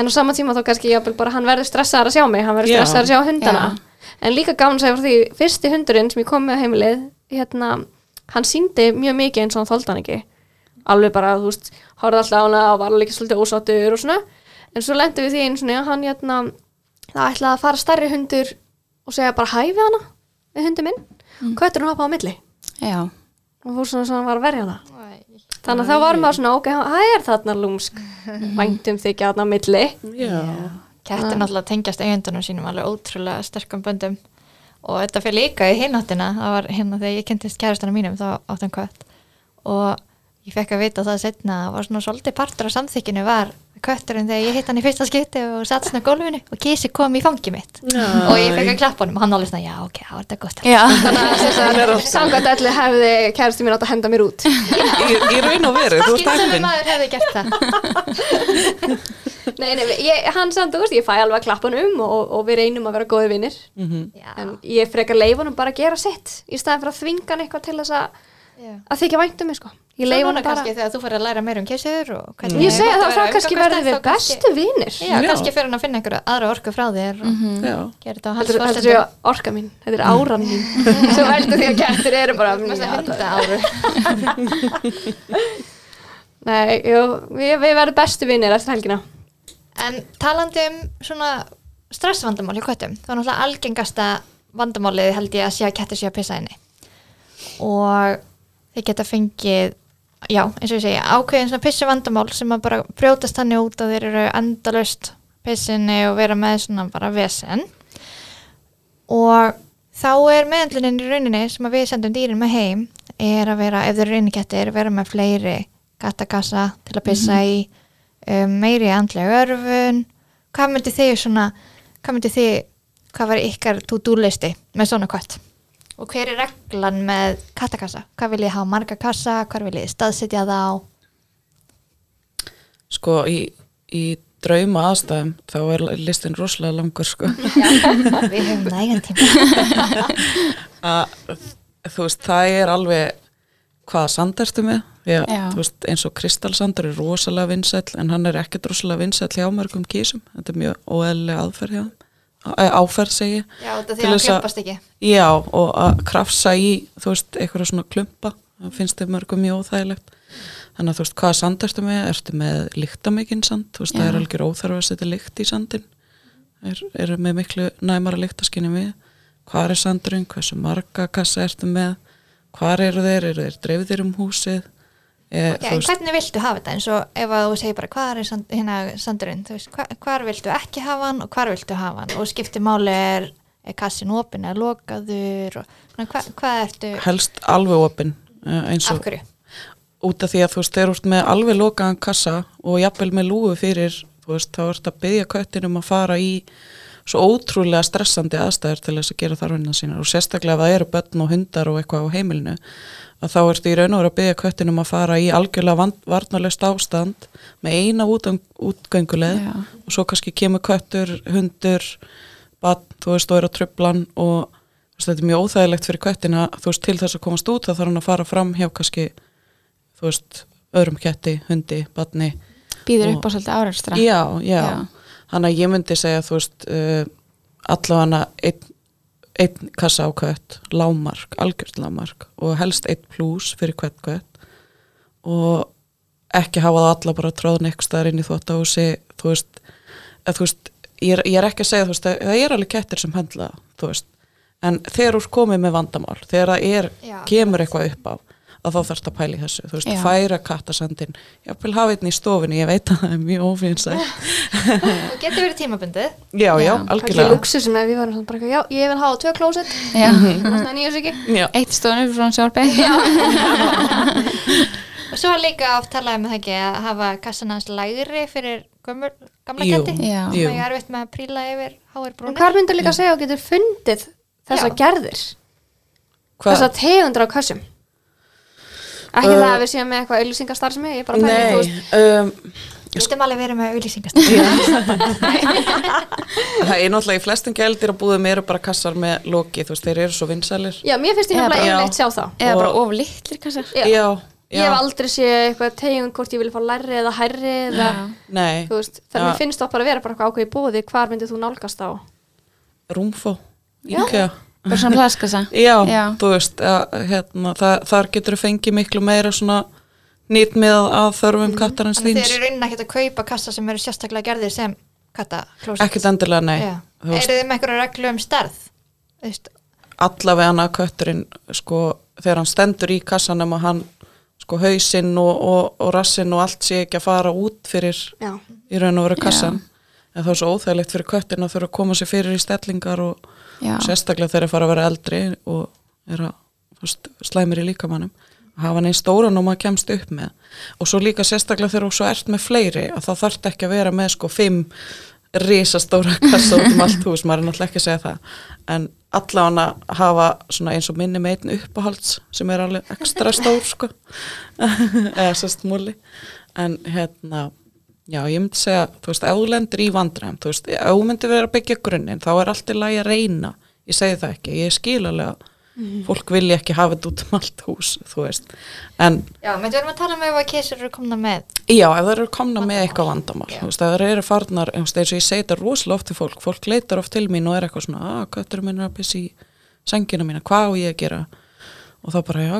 S4: en á sama tíma þá kannski jafnvel bara hann verður stressaðar að sjá mig hann verður stressaðar að sjá hundana.
S2: Já.
S4: en líka að segja frá því, fyrsti hundurinn sem ég kom með heimilið hérna, hann síndi mjög mikið eins og hann þoldi hann ekki. Alveg bara, þú veist, horfði alltaf á hana og var líka svolítið ósáttur og svona. En svo lendum við því einu svona, hann hérna það ætlaði að fara stærri hundur og segja bara hæ við hana við hundi minn, mm. kötturinn hoppaði á milli.
S2: Já,
S4: og fór svona svona var að verja hana. Þannig að þá var maður svona, ok, það er þarna lúmsk? Væntum þykja þarna á milli.
S3: Já.
S1: Kettir náttúrulega tengjast eigendunum sínum alveg ótrúlega sterkum böndum. Og þetta fyrir líka í hináttina. Það var hérna þegar ég kynntist kærastana mínum þá áttum kött. Og ég fekk að vita það setna það var svona svolítið partur af samþykinu var kötturinn þegar ég hitt hann í fyrsta skipti og satt svona gólfinu og kísi kom í fangi mitt
S3: Já.
S1: og ég fekk að klappa honum og hann alveg svona, já ok, það var þetta gott
S4: Þannig að samkvæmt allir hefði kæristu mín átt að henda mér út.
S3: í, í raun og veru, þú ert heppin
S1: maður hefði gert það
S4: Nei, nei, ég, hann samt, þú veist, ég fæ alveg að klappa hann um og, og við reynum að vera góði vinnir.
S3: Mhm.
S1: Já,
S4: En ég frekar leif honum bara að gera sitt í staðin fyrir að þvinga hann eitthvað til þess að. Að þykja vænt um mig, sko. Ég leif honum bara...
S1: kannski þegar þú fyrir að læra meira um hvernig
S4: Ég
S1: gott
S4: það, það kannski verður við
S1: þá
S4: bestu vinnir.
S1: Já,
S3: Já.
S1: kannski fyrir hann að finna einhverju aðra orku frá þér gera þetta á hans
S4: Þetta er-
S1: fórstendum
S4: er orka mín, þetta er áran mín. Svo veldur því að kettir eru bara Nei, jú, við, verðum bestu vinnir eftir helgina.
S1: En talandi um svona stressvandamál hjá köttum, þá er náttúrulega algengasta vandamálið held ég að sé að kettir sé að pissa inni. Og þeir geta fengið já, eins og ég segja, ákveðin svona pissu vandamál sem að bara brjótast þannig út að þeir eru endalaust pissinni og vera með svona bara vesen. Og þá er meðanlunin í rauninni sem að við sendum dýrin með heim er að vera, ef þeir eru innikettir, vera með fleiri kattakassa til að pissa í um, meiri andlega örfun. Hvað myndi þið svona hvað myndi þið, hvað var ykkar to-do listi með svona kött og hver er reglan með kattakassa? Hvað vil ég hafa marga kassa, hvað vil ég staðsetja það á
S3: Sko, í, í drauma aðstæðum þá er listin rosalega langur sko.
S1: við höfum nægan tíma.
S3: Að þú veist, það er alveg hvaða sand ertu með.
S2: Já.
S3: þú veist, eins og kristalsandur er rosalega vinsæll en hann er ekkert rosalega vinsæll hjá mörgum kísum. Þetta er mjög óeðlega aðferð hjá þeim. Áferð segi
S1: já, þetta því að
S3: að-
S1: klumpast ekki.
S3: Já og að krafsa í þú veist, eitthvað svona klumpa. Það finnst þið mörgum mjög óþægilegt. Þannig að þú veist, hvaða sand ertu með? Ertu með líktamikinn sand, þú veist,
S2: Já.
S3: það er algjör óþarf að setja líkt í sandin er, eru með miklu næmara líktaskinni við. Hvað er sandurinn, hversu marga kassa ertu með, hvað eru þeir? Eru þeir dreifðir um húsið e,
S1: Já, en hvernig viltu hafa þetta? Eins og ef að þú segir bara hvað er sand, hérna sandurinn? Veist, hva, hvar viltu ekki hafa hann og hvar viltu hafa hann? Og skipti máli er, er kassin opinn eða lokaður og hva, hvað ertu
S3: helst alveg opinn e, eins og út af því að þú veist, þeir eru með alveg lokaðan kassa og jafnvel með lúfu fyrir þú veist, þá ertu að byggja köttin um að fara í svo ótrúlega stressandi aðstæður til þess að gera þarfinna sínar og sérstaklega ef það eru börn og hundar og eitthvað á heimilinu að þá ertu í raun og veru að byggja köttin um að fara í algjörlega varnarlöst ástand með eina útgönguleð
S2: Já.
S3: og svo kannski kemur köttur, hundur barn, þú veist, og er á tröflan og þú veist, þetta er mjög óþægilegt fyrir köttin að þú veist, til þess að komast út þá þarf hann að fara fram hjá kannski þú veist, öðrum ketti, hundi, barni
S2: býður
S3: Og-
S2: upp á svolítið árekstra
S3: já, já,
S2: Já.
S3: Þannig að ég myndi segja þú veist uh, allavega einn ein kassa á kött, lámark algjört lámark og helst einn plús fyrir hvert kött og ekki hafa það alla bara tróðn eitthvað staðar inn í þvóttahúsi þú veist, að, þú veist ég, er, ég er ekki að segja þú veist, að það er alveg kettir sem höndla það, þú veist en þegar ert komið með vandamál þegar það er,
S1: Já.
S3: kemur eitthvað upp á að þá þarfst að pæla í þessu, þú veist,
S2: Já.
S3: færa kattasandin, ég vil hafa einn í stofinni ég veit að það er mjög ófinsætt
S1: þú getur verið tímabundið
S3: Já, já,
S2: Já.
S4: Algjör
S3: algjörlega
S4: luxusum ef við varum svona bara já, ég vil hafa tvö klósett. Þannig að nýjum sig ekki
S2: eitt stóðan frá sjálfi
S1: og svo er líka oft talað um það ekki að hafa kassan hans lægri fyrir gömur, gamla
S3: Jú.
S1: ketti
S2: Já.
S1: sem
S3: Jú.
S1: ég er veit með að príla yfir háir brúnir
S4: hvað myndir líka að segja og getur fundið þessa
S1: Já.
S4: gerðir
S3: hvað?
S4: þessa tegundur á kössum ekki
S3: Uh,
S4: það að við séum með eitthvað auðlýsingastar sem ég er bara að pæla í, þú veist.
S3: Nei, um,
S1: Við getum alveg verið með auðlýsingast
S3: það er náttúrulega í flestum gældir að búðum eru bara kassar með loki, þú veist, þeir eru svo vinsælir.
S4: Já, mér finnst ég
S3: bara-
S4: einmitt sjá þá
S2: eða bara
S3: Og-
S2: of litlir kassar.
S4: Já.
S3: Já,
S4: Ég hef aldrei séð eitthvað tegund hvort ég vil fá lærri eða hærri eða,
S3: Nei,
S4: þú veist, þannig
S3: Já.
S4: mér finnst það bara að vera bara eitthvað ákveði bóði, hvar myndir þú nálgast á
S3: rúmfó, íkja
S2: bara svona hlaskassa
S3: Já,
S2: Já.
S3: þú veist, að, hérna, það, þar getur þú fengið miklu meira svona nýtt með að þörfum kattarins
S1: Þannig
S3: þíns.
S1: þeir eru raunin ekkert að kaupa kassa sem eru sérstaklega gerðir sem kattaklósett?
S3: Ekkert endilega nei.
S1: Já.
S3: Veist,
S1: þið með einhverju reglu um veist,
S3: allavega hana kötturinn sko, þegar hann stendur í kassanum að hann sko hausinn og, og, og rassinn og allt sé ekki að fara út fyrir
S4: Já,
S3: í raun og veru kassan en það er svo óþægilegt fyrir köttin að þurfa að koma sér fyrir í stellingar og
S2: Já.
S3: sérstaklega þegar þeir fara að vera eldri og er að veist, slæmir í líkamannum hafa neinn stóran og maður kemst upp með. Og svo líka sérstaklega þegar þú ert með fleiri að þá þarf ekki að vera með sko fimm risastóra kassa út um allt hús, maður er náttúrulega ekki að segja það. En allavega hafa svona eins og minni með einn uppáhalds sem er alveg ekstra stór sko. Eða sérst múli. En hérna já ég myndi segja, þú veist, lendir í vandræðum þú veist, ef þú myndi vera að byggja grunninn þá er allt í lagi að reyna. Ég segi það ekki, ég skil alveg að fólk vilja ekki hafa þetta út um allt hús þú veist, en
S1: Já, menn við erum að tala um ef að keisur eru komna með.
S3: Já, ef það eru komna með eitthvað vandamál
S1: Já.
S3: þú veist, ef það eru farnar, eins og ég segi þetta rosalega oft til fólk, fólk leitar oft til mín og er eitthvað svona, að köttur minn er að pissi í sengina mína, hvað á ég að gera? Og þá bara, já,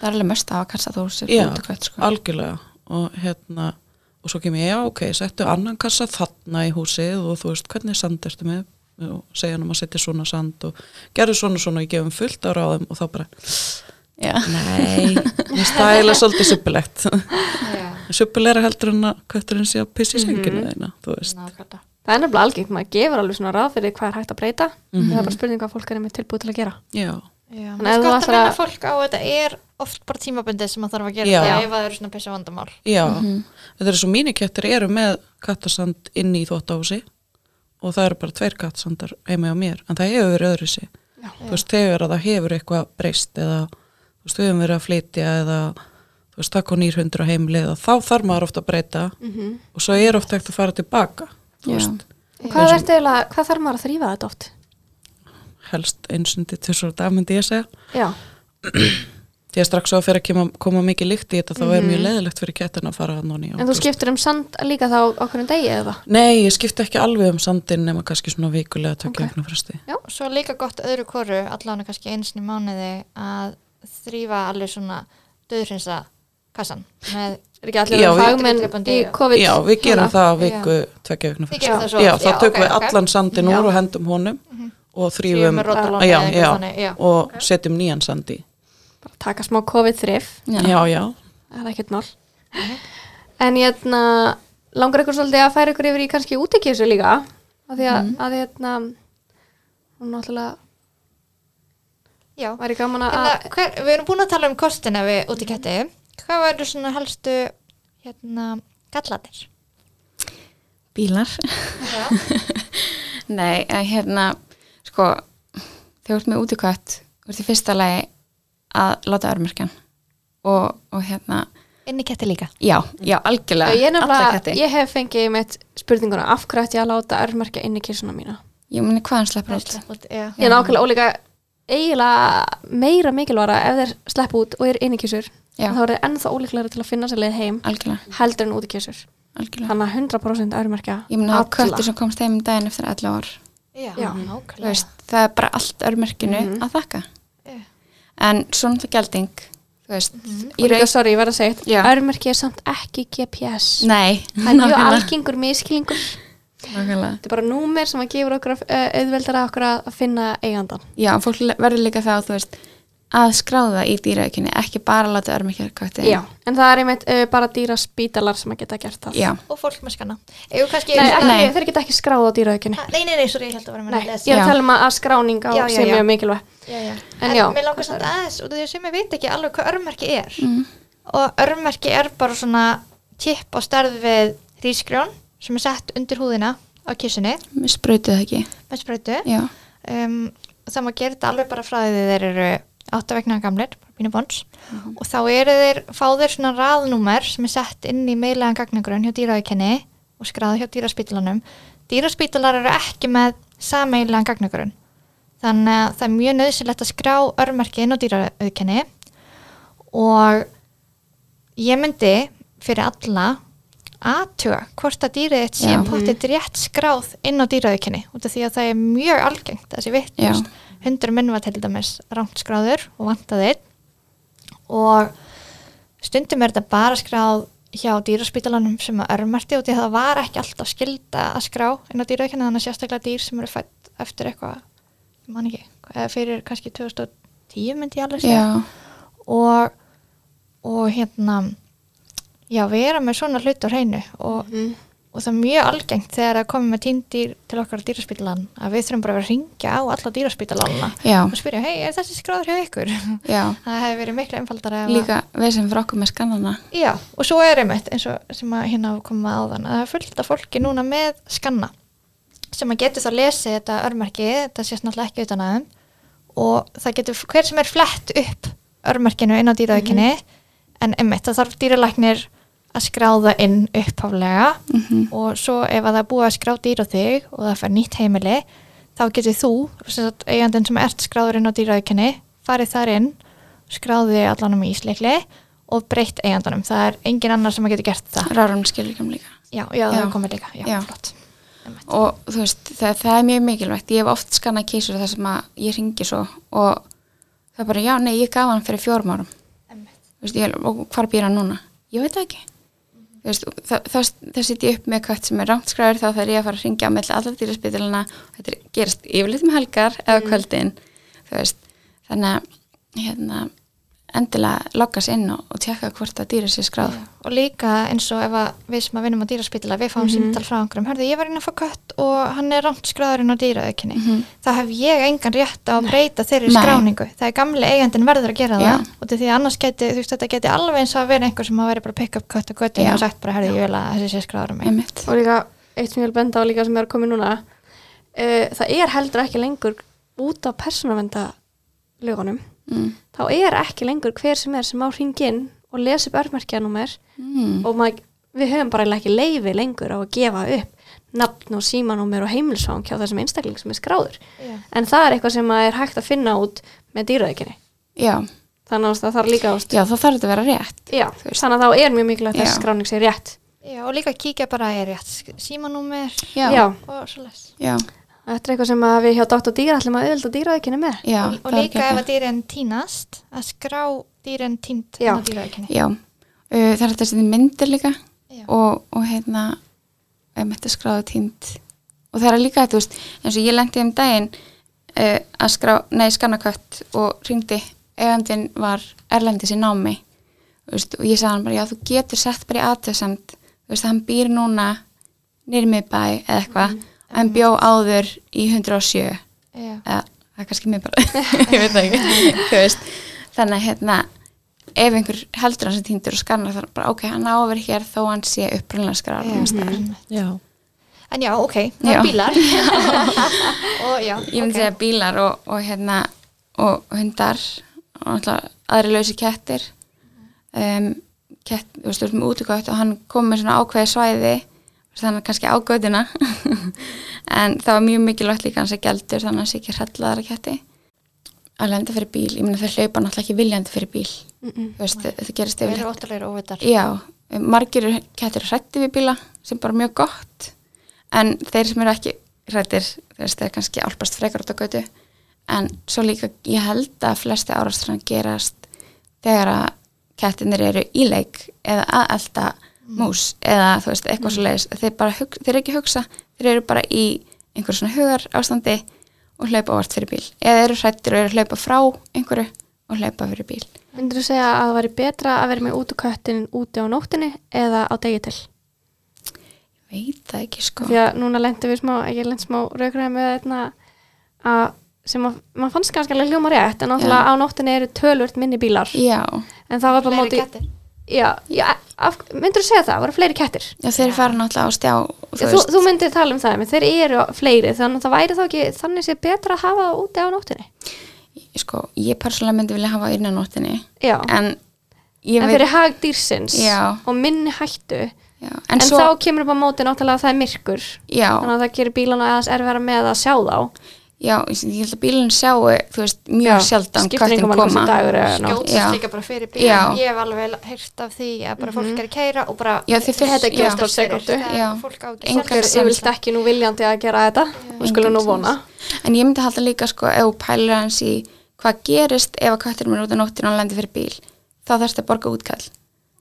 S2: það er alveg mest að hafa kassa þú sér
S3: Já,
S2: hvert sko.
S3: algjörlega. Og hérna, og svo kem ég, já, ok settu annan kassa þarna í húsið og þú veist, hvernig sand ertu með? Og segja hann um að setja svona sand og gerðu svona svona og ég gefum fullt á ráðum og þá bara,
S2: Já.
S3: Nei, mér stæla svolítið suppulegt
S1: Já,
S3: Suppulegra heldur en að kötturinn sé að pissi í senginu
S4: Mhm.
S3: þeina, þú veist.
S1: Nákvæmlega.
S4: Það er nefnilega algengt, maður gefur alveg svona ráð fyrir hvað er hægt að breyta.
S3: Mhm.
S4: það er bara spurning hvað fólk er með tilbúið til að gera.
S3: Já,
S1: Já,
S4: Þannig
S1: mér
S4: ef þú
S1: að
S4: ætlar
S1: minna
S4: að-
S1: fólk á að þetta er oft bara tímabundið sem það þarf að gera
S3: Já.
S1: það ef það eru svona pissa vandamál.
S3: Já. Þetta er svo mínikettir eru með kattasand inn í þvóttahúsi og það eru bara tveir kattasandar heimi á mér en það hefur verið öðru sig. Þú veist, þegar að það hefur eitthvað breyst eða þú veist, við höfum verið að flytja eða þú veist, takk og nýrhundur á heimlið og þá þarf maður ofta að breyta
S4: Mhm.
S3: og svo er ofta ekkert að fara tilbaka
S4: Hvað, hvað þarf maður að þrýfa þetta oft?
S3: Helst einsundi til svo dag myndi ég segja
S4: Já,
S3: því að strax á að fyrir að koma, koma mikið lykt í þetta þá er mjög leðilegt fyrir kettina að fara hann og
S4: en þú skiptir um sand líka þá okkur um degi eða?
S3: Nei, ég skipti ekki alveg um sandinn nema kannski svona vikulega tökja okay. fresti.
S1: Já, svo líka gott öðru koru allan kannski einsni mánuði að þrýfa alveg svona döðrinsa kassan með
S4: Er ekki allir
S3: Já, við-
S4: í
S1: já.
S4: COVID?
S3: Já, við gerum það á viku tvekja vikna
S1: svo
S3: Já, þá tökum við allan sandinn
S4: Já.
S3: úr og hendum honum og
S1: Þrýfum
S3: já. og setjum nýjan sand í.
S4: Bara taka smá COVID-þrif
S2: Já.
S3: Já, já.
S4: það er ekkert mál en hérna langar ykkur svolítið að færa ykkur yfir í kannski útikísu líka af því að, að hérna hún náttúrulega
S1: Já,
S4: væri gaman að
S1: hérna, hver, við erum búin að tala um kostina við út í ketti hvað verður svona helstu hérna gallatir?
S2: bílar Nei, hérna sko, þegar þú ert með útikvætt þú ert í fyrsta lagi að láta örmerkjan og, og hérna,
S1: inn í ketti líka.
S2: já, já, algjörlega
S4: ég,
S2: ketti.
S4: ég hef fengið með spurninguna af hverju ætti ég að láta örmerkja inn í kísuna mína?
S2: Ég muni hvaðan sleppur út?
S4: ég er nákvæmlega ólíka eiginlega meira mikilværa ef þeir slepp út og er inn í
S2: Já.
S4: þá er þeir ennþá ólíklega til að finna sér leið heim
S2: algjörlega,
S4: heldur en út í
S2: algjörlega.
S4: Þannig að 100% örmerkja
S2: ég muni að köttur sem komst heim daginn eftir 11 ár
S1: Já,
S4: Já.
S1: Nákvæmlega.
S2: Veist, það er bara allt örmerkinu
S4: Mhm.
S2: að þakka.
S1: Já.
S2: en svona það gelding þú veist,
S4: og
S2: í
S4: líka,
S2: raun
S4: sorry, ég að örmerki er samt ekki GPS
S2: nei,
S4: það er mjög algengur miskilningur
S2: nákvæmlega.
S4: þetta er bara númer sem að gefur okkur uh, auðveldara okkur að að finna eigandan
S2: já, fólk verður líka þá þú veist, að skráða í dýraaukinni ekki bara láta örmerkja kötti
S4: já, en það er einmitt uh, bara dýra spítalar sem að geta gert það
S2: já,
S1: og fólk með skanna
S4: Nei,
S2: Nei.
S4: þeir geta ekki skráð á dýraaukinni
S1: Ha, nei, nei, nei, sorry, ég held að vera með að lesa
S4: ég er
S2: Já.
S4: að tala um að skráning á
S1: Já, já,
S4: sem
S1: já.
S4: er mikilvæg
S1: já, já.
S4: En
S1: En,
S4: já.
S1: mér langar samt aðeins og því sem ég veit ekki alveg hvað örmerki er
S2: mm.
S1: og örmerki er bara svona tipp á stærð við hrísgrjón sem er sett undir húðina á
S2: ekki
S1: með sprautu
S2: já,
S1: um, það má gera þetta alveg bara frá því þeir eru áttavegna gamlir, bara pínu bons og þá eru þeir, fá þeir svona raðnúmer sem er sett inn í meilagan gagnagrunn hjá dýraaukenni og skráði hjá dýraspítalanum. Dýraspítalar eru ekki með sameilagan gagnagrunn. Þannig að það er mjög nöðsilegt að skrá örmerki inn á dýraaukenni og ég myndi fyrir alla aðtuga hvort að dýrið þitt sé potið rétt skráð inn á dýraaukenni út af því að það er mjög algengt þessi vitt. Hundur minn var til dæmis rámt skráður og vantaði einn. Og stundum er þetta bara skráð hjá dýraspítalanum sem að örmerti og því að það var ekki alltaf skilda að skrá inn á dýraaukenni þannig að sérstaklega dýr sem eru fætt eftir eitthvað, ég man ekki fyrir kannski 2010 myndi ég alveg segja. Og, og hérna já, vera með svona hlut á hreinu og
S4: Mhm.
S1: Og það er mjög algengt þegar að koma með týndýr til okkar á dýraspítalan að við þurfum bara að að ringja á alla dýraspítalanna og spyrja, hei, er þessi skráður hjá ykkur?
S2: já,
S1: það hefur verið miklu að-
S2: líka við sem fyrir okkur með skannana.
S1: Já, og svo er einmitt eins og sem að hérna koma áðan að það er fullt af fólki núna með skanna sem að getur þá lesið þetta örmerki, þetta sést náttúrulega ekki utan aðeim og það getur hver sem er flett upp örmerkinu inn á dýraðukinni en einmitt það þarf dýralæknir að skráða inn upphaflega.
S2: Mm
S1: og svo ef að það er búið að skrá dýr á þig og það fær nýtt heimili þá getur þú, sagt, eigandinn sem ert skráður inn á dýraðukinni, farið þar inn skráði allanum í ísleikli og breytt eigandanum, það er engin annar sem að getur gert það.
S2: Rárum skilvíkjum líka.
S1: Já, já, það
S2: Já.
S1: er komið líka, já,
S2: Já.
S1: flott.
S2: Og þú veist, það, það er mjög mikilvægt. Ég hef oft skannað kísur þar sem að ég ringi svo og það er bara, já, nei, ég gaf hann fyrir fjórum árum.
S1: Einmitt.
S2: Þú veist, ég, og hvar býr hann núna? Ég veit það ekki veist, það, það, það sitt ég upp með kött sem er rangt skræður þá þarf ég að fara að ringja á melli allar dýraspítilina og þetta er- gerist yfirleitt um helgar eða kvöldin þú veist, þannig að hérna, endilega loggast inn og, og tjekka hvort að dýra sér skráð
S1: Já. og líka eins og ef að við sem að vinnum á dýraspítala við fáum mm
S2: Mhm.
S1: símtal frá einhverjum hörðu, ég var inn að fá kött og hann er rámt skráðurinn á dýraaukinni
S2: Mhm.
S1: þá hef ég engan rétt á að breyta þeirri
S2: Nei.
S1: skráningu það er gamli eigandin verður að gera
S2: Já.
S1: það og til því að annars geti, þú veist, þetta geti alveg eins að vera einhver sem að vera bara að pikka upp kött og göttin og sagt bara, herðu, ég vil að þessi sé skráður um mig
S2: Einmitt.
S4: og líka eitt sem ég vil benda á líka sem er að koma núna uh, það er heldur ekki lengur út á persónavenda lögunum
S2: mm.
S4: þá er ekki lengur hver sem er sem á hringin og lesa upp örmerkjanúmer
S2: Mm.
S4: og maður, við höfum bara ekki leifi lengur á að gefa upp nafn og símanúmer og heimilsvang hjá þessum einstakling sem er skráður.
S1: Já.
S4: en það er eitthvað sem er hægt að finna út með dýraðekinni
S2: Já,
S4: þannig að það þarf líka ást
S2: já, þá þarf þetta að vera rétt
S4: Já, þannig að þá er mjög mikilvægt að þessi skráning sé rétt.
S1: Já, og líka kíkja bara er rétt símanúmer
S2: Já,
S4: Já.
S1: og svo les
S2: já,
S4: Þetta er eitthvað sem að við hjá Dr. Dýra ætlum að auðvitað dýraðekinni með.
S2: Já
S1: og, og
S2: er
S1: líka ef að dýrin tínast að skrá dýrin tínt
S4: Já.
S1: á dýraaukinni
S2: Já, uh, það er þetta sem myndir líka.
S1: Já.
S2: og, og hérna um þetta skráðu tínt og það er líka þetta, þú veist, eins og ég lendi um daginn uh, að skrá, nei, skannakött og ringdi, eigandinn var erlendis í námi. Þú veist, og ég sagði hann bara, já, þú getur sett bara í aðtöðsamt, þú veist, hann býr núna nýri miðbæ eða eitthvað. Og hann bjó áður í 107
S1: Já.
S2: eða það er kannski mér bara. Ég veit það ekki. Þú veist, þannig að hérna ef einhver heldur hann sem týndur og skannar þá er bara ok, hann á að vera hér þó hann sé upprunlega skrar
S1: Mhm.
S3: Já.
S1: En já, ok, það er bílar. Og já,
S2: ég myndi
S1: ok.
S2: segja bílar og, og hérna og hundar og alltaf aðri lausi kettir. Um, kett, þú veist, þú veist með útikvætt og hann kom með svona ákveði svæði þannig að kannski á göduna en það var mjög mikilvægt líka hans að gældur þannig að hann sé ekki hrellaðara ketti. Að lenda fyrir bíl, ég meina þeir hlaupa náttúrulega ekki viljandi fyrir bíl. Þú veist, það gerist
S1: Það
S2: yfirleitt
S1: eru óvitar
S2: Já, margir kettir hrætti við bíla sem bara mjög gott. En þeir sem eru ekki hrættir þeir er kannski álpast frekar út á götu. En svo líka ég held að flesti árastrann gerast þegar að kettinir eru í leik eða að elda mús eða þú veist eitthvað svo leiðis þeir, þeir eru ekki að hugsa, þeir eru bara í einhver svona hugar ástandi og hlaupa vart fyrir bíl. Eða eru hrættir og eru að hlaupa frá einhverju og hlaupa fyrir bíl.
S4: Myndir þú segja að það væri betra að vera með út köttin úti á nóttinni eða á degi til?
S2: veit það ekki sko.
S4: Því að núna lendum við smá, ekki lend smá raugræði með þetta að sem að, maður fannst kannski alveg hljóma rétt en náttúrulega á nóttinni eru tölvört minni bílar.
S2: Já,
S4: en það var bara móti
S1: kettir
S4: Já, já af, myndir þú segja það, voru fleiri kettir?
S2: Já, þeir fara náttúrulega á stjá
S4: Þú, þú, þú myndir tala um það, menn þeir eru fleiri þannig að það væri þá ekki, þannig sé betra að hafa það úti á nóttinni
S2: sko, ég persónulega myndi vilja hafa innanóttinni
S4: Já,
S2: en ég
S4: en
S2: veit
S4: fyrir hag dýrsins
S2: Já.
S4: og minni hættu
S2: já,
S4: en,
S2: en, svo,
S4: þá kemur upp á móti náttúrulega að það er myrkur.
S2: Já,
S4: þannig að það gerir bílana aðeins erfæra með að sjá þá
S2: já, ég held að bílinn sjáu þú veist, mjög sjaldan
S4: skiptir
S2: koma.
S4: sem dagur
S2: Já.
S1: líka bara fyrir bíl
S2: Já.
S1: ég hef alveg heyrt af því að bara fólk er að keira og bara
S2: Já, þið
S1: þetta
S2: já.
S1: gerist á
S4: sekúndu.
S2: Já.
S1: fólk á ekki
S4: er nú viljandi að gera þetta. Við skulum nú vona.
S2: en ég myndi halda líka sko, ef þú pælir hans í hvað gerist ef að kötturinn er út á nóttin og hann lendir fyrir bíl þá þarfst að borga útkall.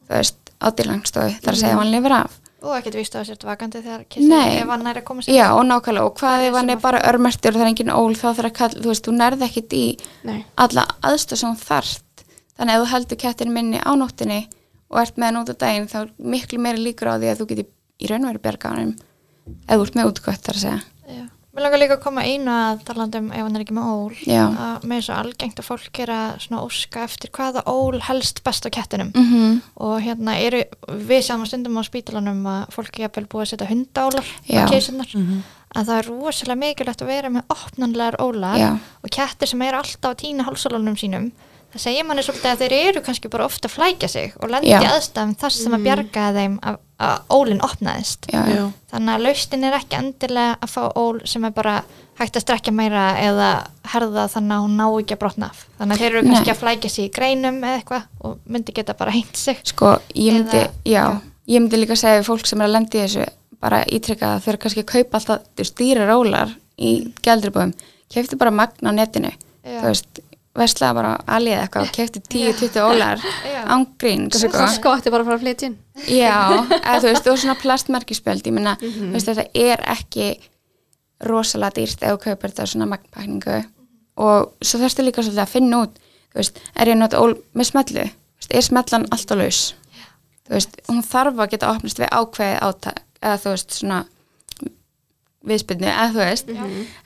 S2: Þú veist, ádýrlangstofu þar að segja að hann lifir af
S1: og ekkert víst á að sért vakandi þegar
S2: Nei.
S1: kissið ef hann er að koma sér
S2: Já, og nákvæmlega, og hvað ef hann er bara örmertur og það er engin ól, þá þarf að kalla, þú veist, þú nærði ekkit í
S4: Nei.
S2: alla aðstöð sem þú þarft þannig að ef þú heldur kettin minni á nóttinni og ert með hann út á daginn þá er miklu meiri líkur á því að þú geti í raun og veru bjarga honum eða út með útkvætt þar að segja.
S1: Mér langar líka að koma einu að talandum ef hann er ekki með ól. Að með svo algengt að fólk er að svona óska eftir hvaða ól helst best á kettinum.
S2: Mm -hmm.
S1: og hérna eru við sjáum stundum á spítalanum að fólk er búið að setja hundaólar
S2: Já.
S1: á keisurnar að það er rosalega mikilvægt að vera með opnanlegar ólar
S2: Já.
S1: og kettir sem er alltaf að týna hálsálunum sínum. Það segir manni svolítið að þeir eru kannski bara ofta að flækja sig og lendi aðstæðum þess sem að bjarga þeim að, að ólinn opnaðist
S2: já, já.
S1: Þannig að laustin er ekki endilega að fá ól sem er bara hægt að strekja meira eða herða þannig að hún ná ekki að brotna af þannig að þeir eru kannski
S2: Nei.
S1: að flækja sig í greinum eða eitthvað og myndi geta bara hengt sig
S2: sko, ég myndi,
S1: Eða-
S2: já,
S1: já.
S2: ég myndi líka segja við fólk sem er að lendi þessu bara ítrekka að þau eru kannski að kaupa alltaf dýra rólar í gældribóðum kefti bara magn á netinu þú veist, veslaða bara alið eitthvað og kefti 10-20 ólar ángrín sko.
S4: sko ætti bara að fara að flytja inn.
S2: Já, eða þú veist, og svona plastmerkispjöld, ég meina, þú veist, þetta er ekki rosalega dýrt ef þú kaupir þetta svona magnpakningu og svo þarfstu líka svolítið að finna út, þú veist, er ég nota ól með smellu, þú veist, er smellan alltaf laus, þú veist, hún þarf að geta opnast við ákveðið átak, eða þú veist, svona viðspilnu, eða þú veist,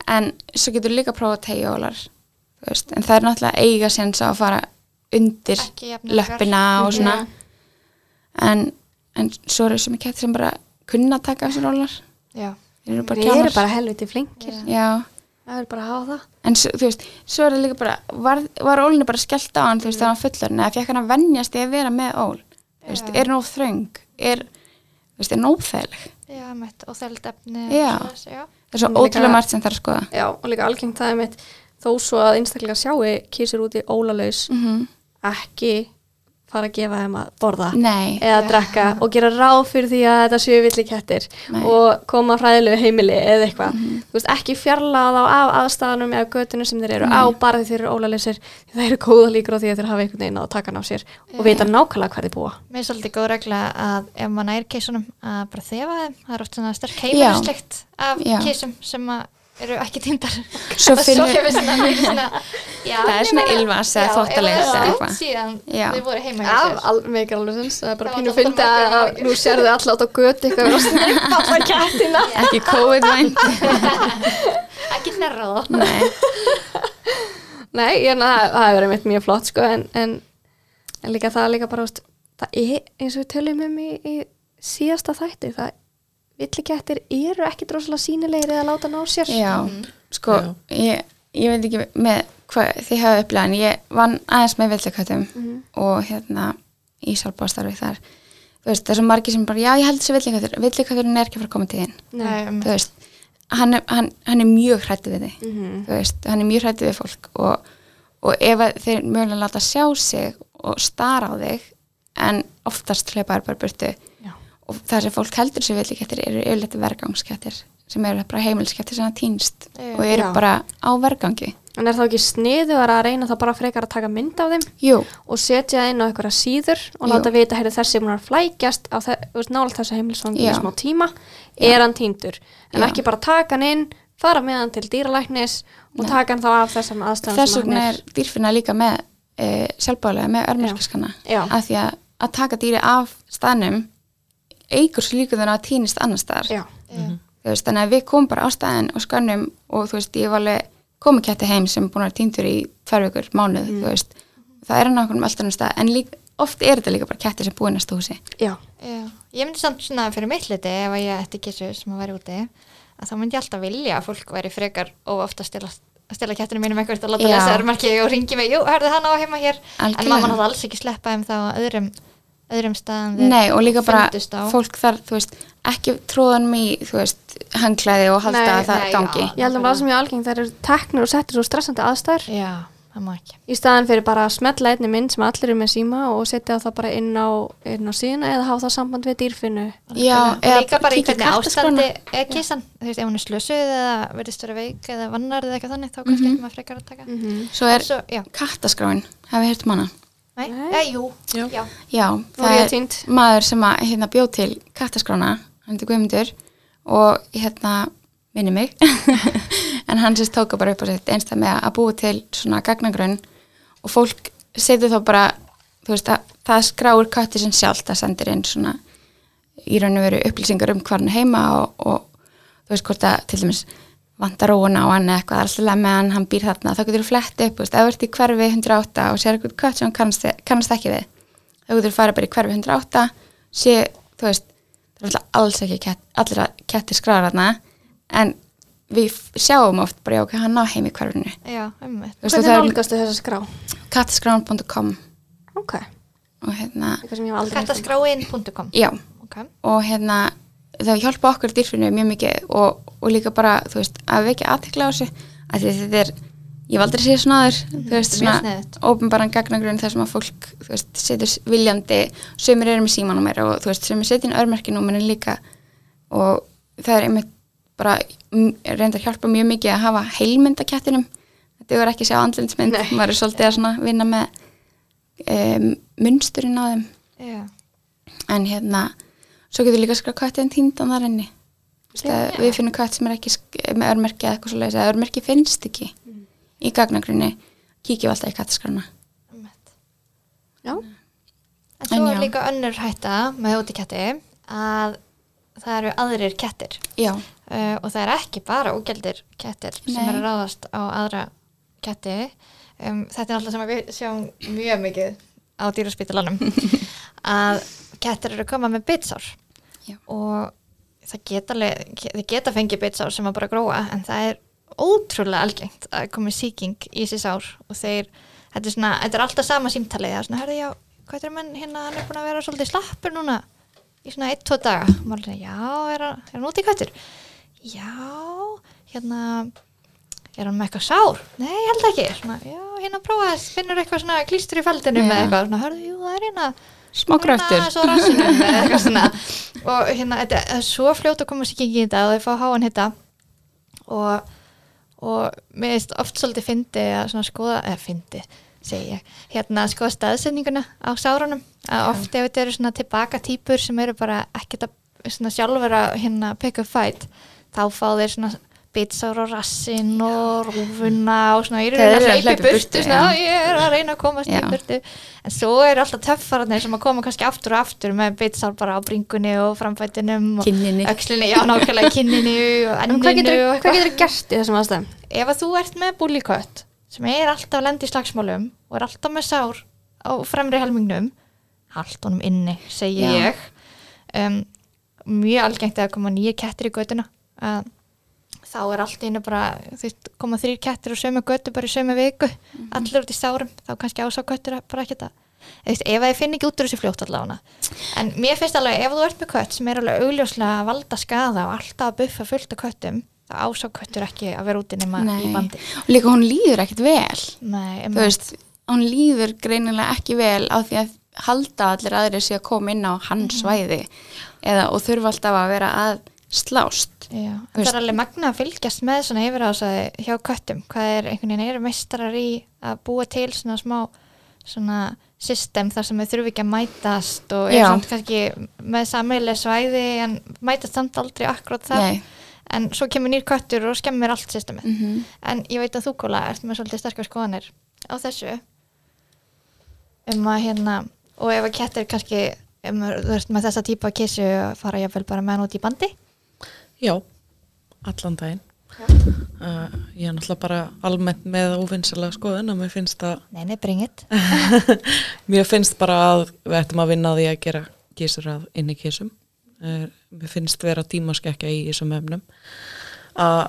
S2: en svo getur líka að prófa að tegja ólar, þú veist, en það er náttúrulega eiga séns að fara undir löppina og svona. En, en svo eru sem kettir sem bara kunna að taka þessar rólar
S1: Já,
S2: þeir eru bara kjánar
S4: erum bara helviti flinkir.
S2: Já,
S4: Það er bara að hafa það.
S2: En þú veist, svo er það líka bara var, var ólinu bara skellt á hann þú veist, þegar hann fullur eða fekk hann að venjast í að vera með ól? Þú veist, er nóg þröng? Er, þú veist, er nófæðileg
S1: já, mitt og þeld efni
S2: Já. það er svo ótrúlega margt sem þarf að skoða.
S4: Já, og líka algengt það er mitt þó svo að einstaklega sjáu kísir út í ólalaus
S2: mm
S4: ekki fara að gefa þeim að borða
S2: nei,
S4: eða
S1: Já.
S4: drekka og gera ráð fyrir því að þetta séu villi kettir
S2: Nei.
S4: og koma fræðilegu heimili eða eitthvað
S2: Mhm.
S4: þú veist, ekki fjarlaða þá af aðstæðanum eða götunum sem þeir eru
S2: Nei.
S4: á bara því þeir eru því það eru góða líkur á því að þeir hafa einhvern veginn á að taka hann á sér og vita nákvæmlega hvað þeir búa
S1: Mér er svolítið góð regla að ef maður nær keisunum að bara þefa þeim, það er oft svona sterk heimilislikt af
S2: Já.
S1: keisum sem að eru ekki týndar
S2: Svo
S1: svona já,
S2: Það er svona ylfas eða
S1: ef
S2: eða
S1: það er
S2: eitthvað.
S1: síðan
S2: Já.
S1: þau voru heima sér
S4: alveg sens, það er bara pínu fyndi
S1: alltaf
S4: að nú sérðu allir átt á götu eitthvað og snipa alla kettina
S2: ekki COVID-vænt.
S1: Ekki nærra þá.
S2: Nei,
S4: Nei, ég er að það það hefur verið mitt mjög flott sko en, en, en líka það er líka bara það er eins og við tölum um í, í síðasta þætti það villikettir eru ekki droslega sínilegir eða láta ná sér
S2: Já, sko,
S3: Já.
S2: Ég, ég veit ekki með hvað þið hafa upplegað en ég vann aðeins með villiköttum
S4: Mhm.
S2: og hérna í sálbástarfi þar þú veist, það er svo margir sem bara, já ég held þessi villiköttur villikötturinn er ekki að fara að koma til þín
S1: Nei, um,
S2: þú veist, hann er, hann, hann er mjög hrættu við þig
S4: Mhm.
S2: þú veist, hann er mjög hrættu við fólk og, og ef þeir mögulega láta sjá sig og stara á þig en oftast hlaupa er bara burtu. Og það sem fólk heldur sér villikettir eru yfirleitt vergangskettir sem eru bara heimiliskettir sem það týnst
S1: Já.
S2: og eru
S4: Já.
S2: bara á vergangi
S4: En er þá ekki sniðugar að reyna þá bara frekar að taka mynd af þeim
S2: Jú,
S4: og setja það inn á einhverja síður og
S2: Jú.
S4: láta vita, heyrðu þessi að flækjast á nálægt þessu heimilisvangi í
S2: Já.
S4: smá tíma, er hann týndur en
S2: Já.
S4: ekki bara taka hann inn fara með hann til dýralæknis og
S2: Nei.
S4: taka hann þá af þessum aðstæðum
S2: þess
S4: sem
S2: vegna er dýrfinna líka með e, sjálfbálega með örmerkiskana
S4: Já.
S2: að því að, að taka dýri af staðnum eigur svo líka þannig að týnist annar staðar
S4: Já,
S1: já.
S2: þú veist, þannig að við komum bara á staðin og skannum og þú veist, ég var alveg komið kætti heim sem er búin að vera týndur í tvær vikur mánuð, þú veist, það er hann á okkur alltaf stað, en líka, oft er þetta líka bara kætti sem búin að stósi.
S4: já,
S1: Já. Ég myndi samt svona fyrir mitt liti ef að ég ætti kissu sem að væri úti að þá myndi ég alltaf vilja að fólk væri frekar og ofta að stila, að stila kettinu mínum eitthvað að láta
S2: Já.
S1: lesa örmarki og ringi mig, jú, hörðu hann á heima hér en
S2: Algjörlega.
S1: mamma náttúrulega alls ekki sleppa þeim þá á öðrum, öðrum staðan þeir
S2: Nei, og líka bara fólk þar, þú veist, ekki tróðanum í, þú veist, hangklæði og halda
S4: Nei,
S2: að það
S1: nei,
S2: gangi.
S1: já.
S4: ég held að það sem ég algeng það eru teknir og settir svo stressandi aðstæður.
S1: Já, það má ekki.
S4: Í staðan fyrir bara að smetla einni mynd sem allir eru með síma og setja það bara inn á, inn á síðuna eða hafa það samband við dýrfinnu.
S2: Já,
S1: og líka bara í hvernig ástandi er kissan, þú veist, ef hún er slösuð eða verðist vera veik eða vannar eða eitthvað þannig þá kannski ekki maður frekar að taka.
S2: Svo er
S1: Svo, nei,
S4: Nei.
S1: nei, jú,
S3: Já.
S1: já,
S2: Já, það er
S4: týnd.
S2: maður sem að hérna bjóð til kattaskrána, hann er Guðmundur og hérna minni mig en hann sérst tóka bara upp á sitt einstað með að búa til svona gagnagrunn og fólk setur þá bara þú veist að það skráir katti sem sjálft að sendir inn svona í raun og veru upplýsingar um hvað hann heima og, og þú veist hvort að til dæmis vantar róuna á hann eða eitthvað alltaf með hann, hann býr þarna, þá getur þú flett upp, þú veist, ef þú ert í hverfi 108 og sér eitthvað kött sem hann kannast, kannast ekki við þá getur þú farið bara í hverfi 108 sé, þú veist það er alltaf alls ekki kett, allra kettir skráður þarna en við sjáum oft bara, já, ok, hann á heim í hverfinu
S1: Já, einmitt.
S4: Hvernig
S2: er
S4: nálgastu þessa skrá?
S2: kattaskrán.com
S4: Ok,
S2: og hérna,
S4: eitthvað sem ég hef aldrei heyrt um.
S1: Kattaskráin.com
S2: já
S1: Ok.
S2: og hérna það hjálpa okkur dýrfinu mjög mikið og, og líka bara, þú veist, að vekja aðtekla á þessu, að því þetta er ég hef aldrei séð svona aður, þú veist,
S1: mjög
S2: svona ópenbaran gagnagrun þar sem að fólk, þú veist, setur viljandi sömur eru með símanúmer og þú veist, sömur setur inn örmerkinúmerin líka og það er einmitt bara reyndar að hjálpa mjög mikið að hafa heilmyndakettinum. Þetta er ekki að sjá andlinsmynd,
S4: Nei.
S2: maður er svolítið að svona vinna með um, munsturinn á þeim.
S1: Já.
S2: en hérna svo getur líka skrá köttin týndan þar inni Að við finnum kött sem er ekki með örmerki eða eitthvað svo leiðis eða örmerki finnst ekki í gagnagrunni kíkjum alltaf í kattaskrána
S1: einmitt.
S4: Já,
S1: En svo er líka önnur hætta með útiketti að það eru aðrir kettir. Uh, og það er ekki bara ógældir kettir sem
S2: Nei.
S1: eru að ráðast á aðra ketti. Um, þetta er alltaf sem við sjáum mjög mikið á dýraspítalanum að kettir eru að koma með bitsár. Og það geta, þeir geta fengið bitsár sem að bara gróa en það er ótrúlega algengt að komi sýking í þessi sár og þeir, þetta er svona, þetta er alltaf sama símtalið, það er svona, herði já hvað er menn hérna, hann er búin að vera svolítið slappur núna í svona 1-2 daga. Og maður er, já, er hann, er hann út í kvættur já, hérna er hann með eitthvað sár? Nei, ég held ekki. Svona, já, hérna prófa, finnur eitthvað svona klístur í feldinu
S2: Já.
S1: með eitthvað, svona, hörðu, jú, það er hérna
S2: smá gröftur.
S1: og hérna, þetta er svo fljótt að koma ekki í þetta og þau fá háan hitta og, og mér veist oft svolítið fyndi að svona skoða, eða fyndi segi ég, hérna skoða staðsendinguna á sárunum, að oft ef þetta eru svona tilbaka típur sem eru bara ekkert að sjálfur að hérna pick up fight, þá fá þeir svona bitsár á rassin og rúfuna og svona, ég er að í burtu,
S2: burtu,
S1: ég er að reyna að komast í burtu. En svo eru alltaf töffararnir sem að koma kannski aftur og aftur með bitsár bara á bringunni og framfætinum og öxlinni, já nákvæmlega kynninni og
S4: en hvað
S1: enninu
S4: getur,
S1: og
S4: hvað getur gert í þessum aðstæðum?
S1: ef að þú ert með búlíkött sem er alltaf að lenda í slagsmálum og er alltaf með sár á fremri helmingnum allt honum inni, segi
S2: Já.
S1: ég. Um, mjög algengt að koma nýja kettir í göttuna að þá er allt einu bara þú veist, koma þrýr kettir og sömu göttu bara í sömu viku allir út í sárum, þá kannski ásá göttur bara ekki ef að ég finn ekki út úr þessu fljótt allavega. En mér finnst alveg ef þú ert með kött sem er alveg augljóslega að valda skada og alltaf að buffa fullt af köttum þá ásá köttur ekki að vera úti nema
S2: Nei.
S1: í bandi.
S2: Og líka hún líður ekkert vel.
S1: Nei,
S2: þú veist, hún líður greinilega ekki vel á því að halda allir aðrir sé að koma inn á hans svæði eða, og þurfa alltaf að vera að slást.
S1: Já, það er alveg magna að fylgjast með svona yfirhásaði hjá köttum. Hvað er einhvern veginn eru meistarar í að búa til svona smá svona system þar sem þau þurfi ekki að mætast og er samt kannski með sameileg svæði en mætast samt aldrei akkurat þar.
S2: Nei.
S1: en svo kemur nýr köttur og skemmir allt systemið.
S2: Mm -hmm.
S1: en ég veit að þú Góla ert með svolítið sterkar skoðanir á þessu. Um að hérna og ef að kettir kannski um, þú veist með þessa típa kissu að fara jáfnvel bara með hann út í bandi
S3: Já, allan daginn. Uh, ég er náttúrulega bara almennt með óvinnsalega skoðun og mér finnst að
S1: Nei, nei, bring it
S3: mér finnst bara að við ættum að vinna því að gera kísur að inni kísum. Uh, mér finnst vera tímaskekkja í þessum efnum. Að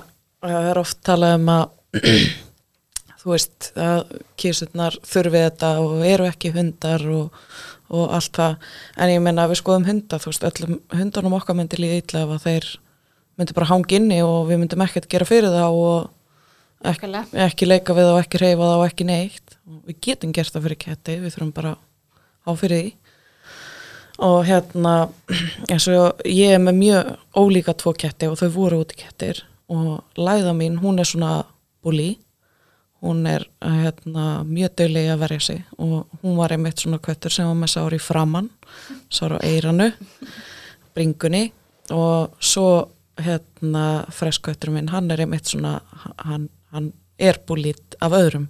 S3: að það er oft talað um að þú veist að kísurnar þurfi þetta og eru ekki hundar og, og allt það. En ég menna að við skoðum hunda, þú veist, öllum hundunum okkar myndi líða illa ef að þeir myndi bara hanga inni og við myndum ekkert gera fyrir það og ekki, ekki leika við það og ekki reyfa það og ekki neitt. Og við getum gert það fyrir ketti við þurfum bara á fyrir því. Og hérna ég er með mjög ólíka tvo ketti og þau voru út í kettir. Og læða mín, hún er svona búli hún er hérna, mjög dögleg að verja sig. Og hún var einmitt svona köttur sem var með sár í framann sár á eiranu bringunni. Og svo hérna freskköttur minn, hann er einmitt svona hann, hann er búlít af öðrum.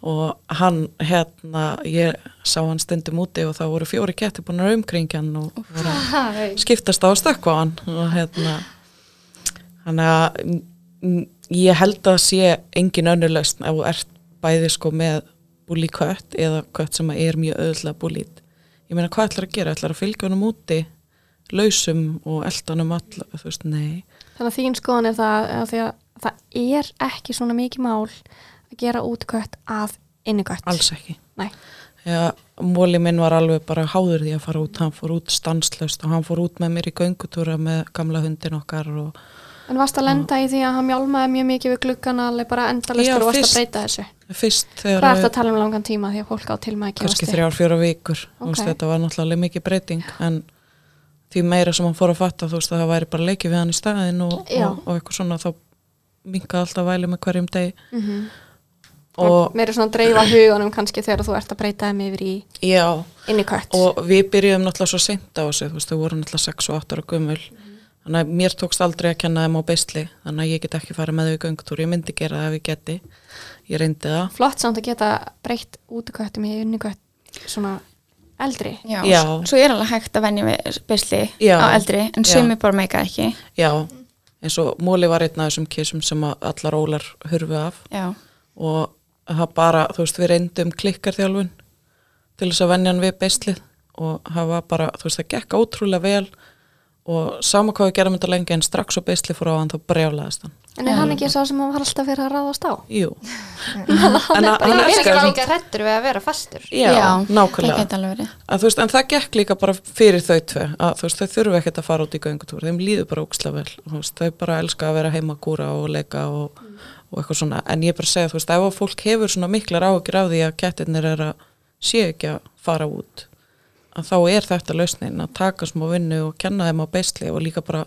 S3: Og hann hérna, ég sá hann stundum úti og þá voru fjóri ketti búin að umkringjan og voru að skiptast á að stökkva á hann. Og hérna þannig að mm, mm, ég held að sé engin önnurlausn ef þú ert bæði sko með búli kött eða kött sem er mjög öðlega búlít. Ég meina hvað ætlar að gera, ætlar að fylgja honum úti lausum og eldanum all þú veist, nei
S4: Þannig að þín skoðan er það að að það er ekki svona mikið mál að gera útkött að innigött.
S3: alls ekki
S4: Nei.
S3: Já, móli minn var alveg bara háður því að fara út, hann fór út stanslöst og hann fór út með mér í göngutúra með gamla hundin okkar og
S4: En varst að lenda í því að hann mjálmaði mjög mikið við gluggana alveg bara endalistur og varst að breyta þessu?
S3: fyrst
S4: Hvað
S3: þegar
S4: ert að tala um langan tíma því að fólk á til með að
S3: kannski þrjár, fjóra vikur þú veist,
S4: Ok.
S3: þetta var náttúrulega mikið breyting en því meira sem hann fór að fatta þú veist að það væri bara leikið við hann í staðin og, og, og eitthvað svona þá minkaði alltaf væli með hverjum degi.
S4: Mm -hmm.
S3: og
S4: og meira svona að dreifa hugunum kannski þegar þú ert að breyta þeim yfir í
S3: já,
S4: innigött.
S3: og við byrjuðum náttúrulega svo seint á þessu, þú veist, þau voru náttúrulega 6 og 8 ára gömul. Þannig að mér tókst aldrei að kenna þeim á beisli þannig að ég get ekki farið með þau í göngutúr. Ég myndi gera það ef ég geti ég reyndi það.
S4: Flott samt að geta breytt útiköttum í innigött svona eldri.
S2: Já,
S3: Já.
S2: Svo, er alveg hægt að venja við beisli
S3: Já.
S2: á eldri en sumi bara meika ekki
S3: já, eins og Móli var einn af þessum kísum sem að allar ólar hurfu af
S2: Já,
S3: og það bara, þú veist, við reyndum klikkarþjálfun til þess að venja hann við beislið og það var bara, þú veist, það gekk ótrúlega vel og sama hvað við gerum þetta lengi en strax og beislið fór á hann þá brjálaðist hann.
S4: En er hann ekki sá sem var alltaf verið að ráðast á?
S3: Jú.
S4: hann
S3: En
S4: er
S3: hann
S4: bara
S1: Ég er ekki líka hrettur við að vera fastur
S3: Já,
S2: það
S3: nákvæmlega.
S2: geti alveg verið
S3: Að, veist, en það gekk líka bara fyrir þau tvö að veist, þau þurfu ekkert að fara út í göngutúr þeim líður bara óksla vel veist, þau bara elska að vera heima að kúra og leika og, og eitthvað svona, en ég bara segja þú veist, ef að fólk hefur svona miklar áhyggjur af því að kettirnir er að sé ekki að fara út að þá er þetta lausnin að taka smá vinnu og kenna þeim á beisli og líka bara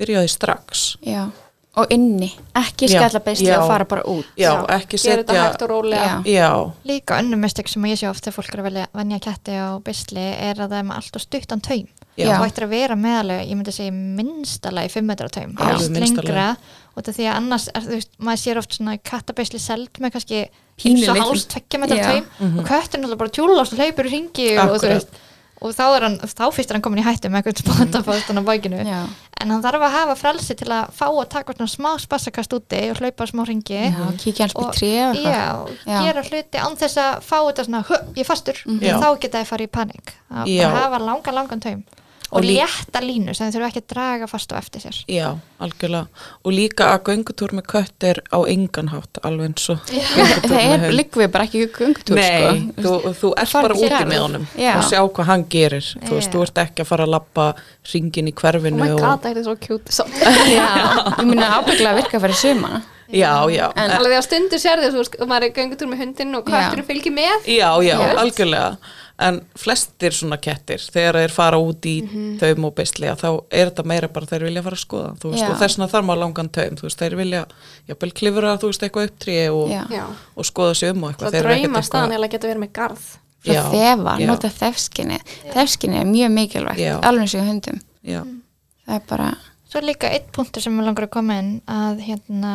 S3: byrja því strax
S2: Já, og inni, ekki
S3: Já,
S2: skella beisli
S3: já.
S2: og fara bara út
S3: Já, ekki
S4: Gera þetta
S3: setja
S4: og.
S2: Já.
S3: Já,
S1: Líka önnum mistök sem ég sé oft þegar fólk er að velja venja ketti á bisli er að það er með alltaf stuttan taum
S3: Já.
S1: þú ættir að vera meðalega, ég myndi segja minnstalega í 5 metra taum,
S3: Já,
S1: allt lengra og þetta því að annars, er, þú veist, maður sér oft svona kattabisli seld með kannski eins og
S2: litlu.
S1: háls tveggja metra
S2: Já.
S1: taum og köttur náttúrulega bara tjúlast og hleypur í ringi og, þú veist, og þá er hann, þá fyrst er hann komin í hættu með eitthvað spotafastan á bækinu
S2: Já,
S1: en hann þarf að hafa frelsi til að fá að taka svona smá spassakast úti og hlaupa smá ringi
S2: já kíkja hans búið tré og
S1: gera hluti án þess að fá þetta svona, "Hö, ég er fastur.
S3: Já.
S1: þá geta ég farið í panik. Að hafa langan, langan taum og,
S3: Og
S1: létta línu sem þau þurfa ekki að draga fast á eftir sér
S3: Já, algjörlega. Og líka að göngutúr með kött er á engan hátt, alveg eins og
S2: Það er, liggum við bara ekki göngutúr
S3: Nei,
S2: sko.
S3: þú, þú ert bara úti með honum
S2: Já.
S3: og sjá hvað hann gerir. Þú veist,
S1: Já.
S3: þú ert ekki að fara að lappa ringin í
S4: Oh
S3: hverfinu
S4: my
S3: og...
S4: god, það er svo.
S2: Já, ég myndi ábygglega að virka fyrir suma
S3: Já, já,
S2: En-
S4: Alveg því að stundu sér veist, og maður er göngutúr með hundin og kötturinn fylgir með.
S3: já, já,
S4: Já.
S3: algjörlega. En flestir svona kettir, þegar þeir fara út í taum og að þá er þetta meira bara þeir vilja fara að skoða. Þú veist, og þess vegna þarf maður langan taum. Þú veist, þeir vilja, jafnvel klifra, þú veist, eitthvað upp trí og.
S2: Já.
S3: og skoða sig um og eitthvað.
S4: Það
S3: eitthvað-
S4: staðan eða geta verið með garð.
S2: Svo
S3: Já,
S2: þefa,
S3: já.
S2: nota þefskinni Þefskinni er mjög mikilvægt,
S3: Já.
S2: alveg og í hundum
S3: Já,
S2: Það er bara,
S1: Svo er líka eitt punktur sem við langar að koma inn að hérna,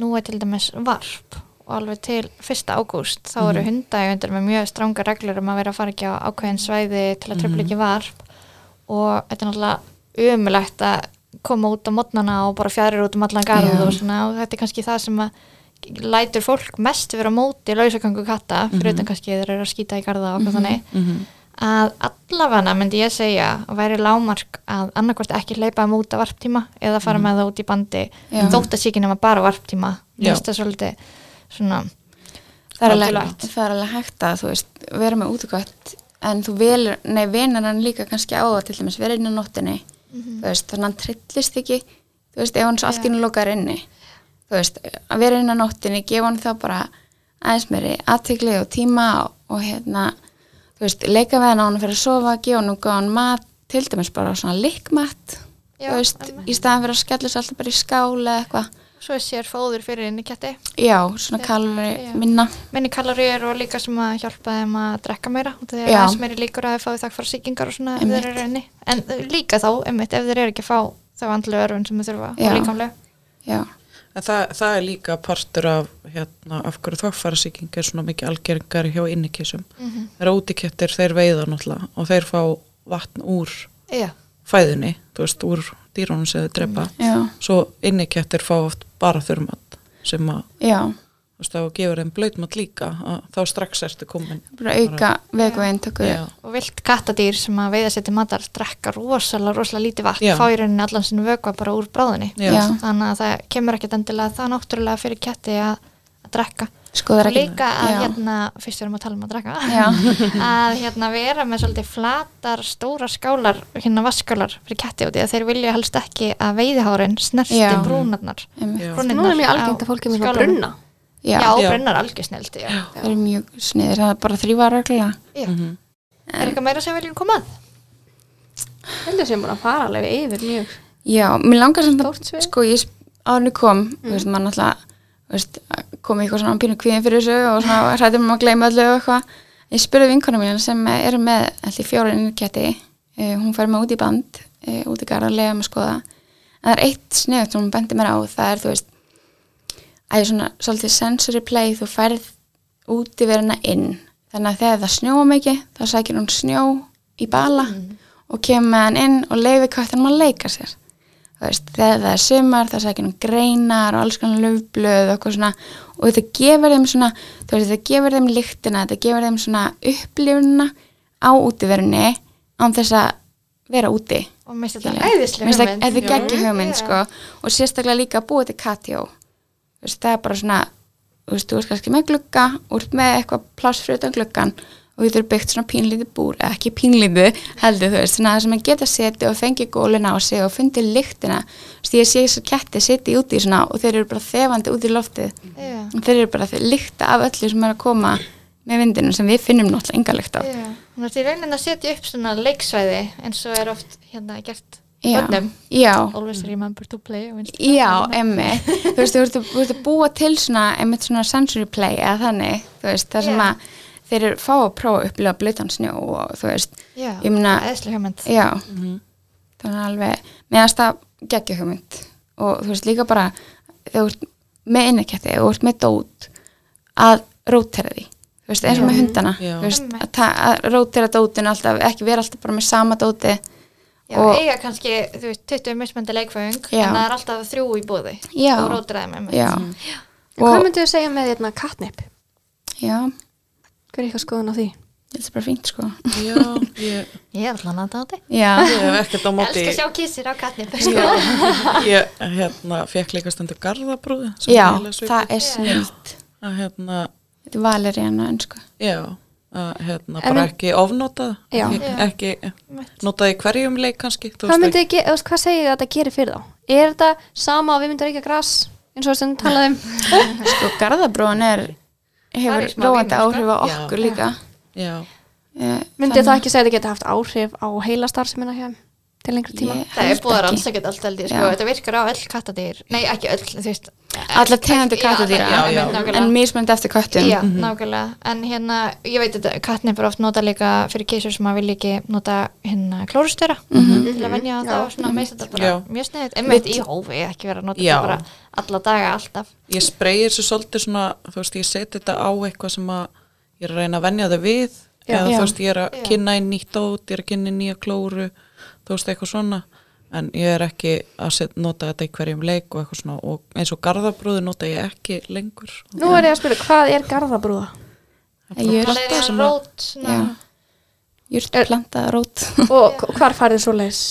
S1: nú er til dæmis varp og alveg til 1. ágúst þá eru hundægundir með mjög stránga reglur um að vera að fara ekki á ákveðin svæði til að tröfla ekki varp. Og þetta er náttúrulega umulegt að koma út á modnana og bara fjærir út um allan garð
S2: Já.
S1: og svona og þetta er kannski það sem að lætur fólk mest vera móti lausagangu katta, fyrir utan kannski þeir eru að skýta í garða og okkur þannig.
S3: mhm,
S1: að allavega myndi ég segja að væri lámark að annarkvort ekki hleypa þeim út á varptíma eða fara með það út í bandi þótt að sé ekki nema bara varptíma Það svona
S2: það er, alveg, það er alveg hægt að veist, vera með útgött en þú velur, nei, venar hann líka kannski á það til dæmis vera inn á nóttinni þú veist, þannig að hann trillist ekki þú veist, ef hann svo allt í nú lokar inni þú veist, að vera inn á nóttinni gefa hann þá bara aðeins meiri aðtegli og tíma og, og hérna þú veist, leika við hann á hann fyrir að sofa gefa hann og góðan mat til dæmis bara svona likmat
S1: Já,
S2: þú veist,
S1: alveg.
S2: í staðan fyrir að skella sér alltaf bara í skála eða eitthvað
S1: svo er sér fóður fyrir inni ketti.
S2: Já, svona kalori minna.
S1: Minni kaloríur og líka sem að hjálpa þeim að drekka meira og það er aðeins meiri líkur að þeir fái þakk fyrir sýkingar og svona ef þeir eru inni. En líka þá, einmitt, ef þeir eru ekki að fá þá andlu örfun sem þeir þurfa
S2: Já.
S1: og líkamlega
S2: já,
S3: En það, það er líka partur af, hérna, af hverju þokkfærasíking er svona mikið algeringar hjá innikissum. Mm -hmm. Þeir útikettir, þeir veiða náttúrulega og þeir fá vatn úr
S1: Já,
S3: fæðunni, þú veist, úr dýrónum sem þeir drepa.
S2: já,
S3: Svo innikettir fá oft bara þurrmat sem að, þá gefur þeim blöytmat líka, að, þá strax ertu komin.
S2: bara auka vegu eintöku
S3: Já,
S1: og vilt kattadýr sem að veiða sér til matar drekka rosalega, rosalega lítið vatn fá í rauninni allan sinu vökva bara úr bráðinni
S3: Já.
S2: Já.
S1: þannig að það kemur ekkert endilega það náttúrulega fyrir ketti að, að drekka
S2: sko það
S1: líka að
S2: já.
S1: hérna, fyrst við erum að tala um að drekka
S2: Já.
S1: að hérna vera með svolítið flatar, stóra skálar hérna vaskálar fyrir ketti úti að þeir vilja helst ekki að veiðihárin snerti
S2: Já.
S1: brúnarnar
S4: Nú er mjög algengt að fólki er svona
S1: skálanum.
S4: brunna.
S2: já,
S1: Já,
S3: Já.
S1: brunnar algjör snildi já.
S2: það er mjög sniður það er bara þrýva reglulega
S1: Já.
S3: Mhm.
S1: Er eitthvað meira sem viljum koma að?
S4: Heldur sem búin að fara alveg yfir mjög.
S2: já, mér langar samt
S4: Stórt svið.
S2: að sko ég árni kom, þú veist, maður náttúrulega þú veist, kom eitthvað svona pínu kvíðin fyrir þessu og svona hrættum um að gleyma öllu og eitthvað. Ég spurði vinkona mín sem er með allir fjóra innketti. Uh, hún fær mig út í band uh, út í garð að lega með skoða. En það er eitt snöð sem hún bendi mér á það er, þú veist að ég svona svolítið sensory play þú færð út í verina inn. Þannig að þegar það snjóa mikið þá sækir hún snjó í bala og kemur með hann inn og leiði köttunum að leika sér veist, þegar það er sumar þá sækir hún greinar og alls konar löfblöð og eitthvað svona. Og þetta gefur þeim svona þú veist, þetta gefur þeim lyktina þetta gefur þeim svona upplifunina á útiverunni án þess að vera úti.
S1: Og mér finnst þetta æðislega
S2: Mér finnst
S1: hugmynd.
S2: það- þetta er geggjur hugmynd sko. Og sérstaklega líka að búa til katjó. Þú veist, það er bara svona þú veist, þú veist kannski með glugga úr með eitthvað pláss fyrir utan gluggan og þú getur byggt svona pínlítið búr ekki pínlítið heldur þú veist, svona það sem að geta setið og fengið gólin á sig og fundið lyktina. Þú veist, ég sé þess að ketti sitið úti svona og þeir eru bara þefandi út í loftið.
S1: Já.
S2: og þeir eru bara að lykta af öllu sem er að koma með vindinu sem við finnum náttúrulega enga lykt af
S1: Já, hún er í raunin að setja upp svona leiksvæði eins og er oft hérna gert
S2: já,
S1: Always remember to play og
S2: Já, emmi, þú veist, þú ert að- að búa til svona, svona sensory play eða þannig, þú veist, það sem að þeir eru fá að prófa að upplifa blötan snjó og þú veist,
S1: Já,
S2: ég meina,
S1: æðislega hugmynd.
S2: já, þannig að alveg, meðast það geggja hugmynd. Og þú veist, líka bara, þegar þú ert með innekjætti og þú ert með dót að rótera því, þú veist, eins og með hundana,
S3: Já.
S2: þú veist, að, að rótera dótinu alltaf, ekki vera alltaf bara með sama dóti,
S1: Já,
S2: og-
S1: eiga kannski, þú veist, 20 mismöndi leikföng
S2: Já.
S1: en það er alltaf þrjú í búði
S2: Já.
S1: og einmitt.
S2: já,
S4: En hvað myndu þið segja með hérna katnip?
S2: já,
S4: Hver er eitthvað skoðun á því?
S2: þetta er bara fínt, sko,
S3: Já, ég,
S1: Ég er alltaf að nata á þetta
S2: já,
S3: ég hef ekkert á móti
S1: elska að sjá kissir á katnip
S3: Já, ég hérna, fekk líka stundu garðabrúði sem
S2: já, það er snilt.
S3: að hérna,
S2: Þetta er valeriana önsku.
S3: já að hérna,
S4: En
S3: bara
S4: við-
S3: ekki ofnotað
S4: Já.
S3: ekki, ekki notað í hverjum leik kannski þú
S4: Hvað, þú veist, hvað segir þið að þetta gerir fyrir þá? Er þetta sama og við myndum ekki gras eins og sem talaðum?
S2: Sko, garðabróin er, hefur róandi áhrif á
S3: Já.
S2: okkur líka.
S3: já,
S2: Eh,
S4: Myndi það ekki segja að þetta geti haft áhrif á heila starfsemina hjá þeim til lengri tíma?
S2: Ég-
S1: Það er búið að
S2: ekki.
S1: rannsakja allt ég, sko, þetta virkar á öll kattadýr. Nei, ekki öll, þú veist
S2: Alla tegandi
S1: Já,
S2: kattadýra,
S1: já, já,
S3: já.
S1: nákvæmlega.
S2: en mismönd eftir köttum.
S1: Já, nákvæmlega, en hérna ég veit að kattnip er oft nota líka fyrir keisur sem að vilja ekki nota hérna klórustöra til að venja á
S4: Já.
S1: það og svona. Meist þetta bara
S3: Já.
S1: mjög sniðið, einmitt í hófi ekki vera að nota þetta bara alla daga alltaf.
S3: Ég spreyir svo svolítið svona þú veist, ég seti þetta á eitthvað sem að ég er að reyna að venja það við. Eða þú veist, ég er að kynna inn nýtt dót, ég er að kynna nýja klóru þú veist, eitthvað svona en ég er ekki að set, nota þetta í hverjum leik og eitthvað svona og eins og garðabrúði nota ég ekki lengur
S4: Nú er ég að spyrja, hvað er garðabrúða?
S1: Það er
S3: að-
S1: rót svona,
S2: Já. Jurt plantað rót.
S4: Og hvar farið svo leis?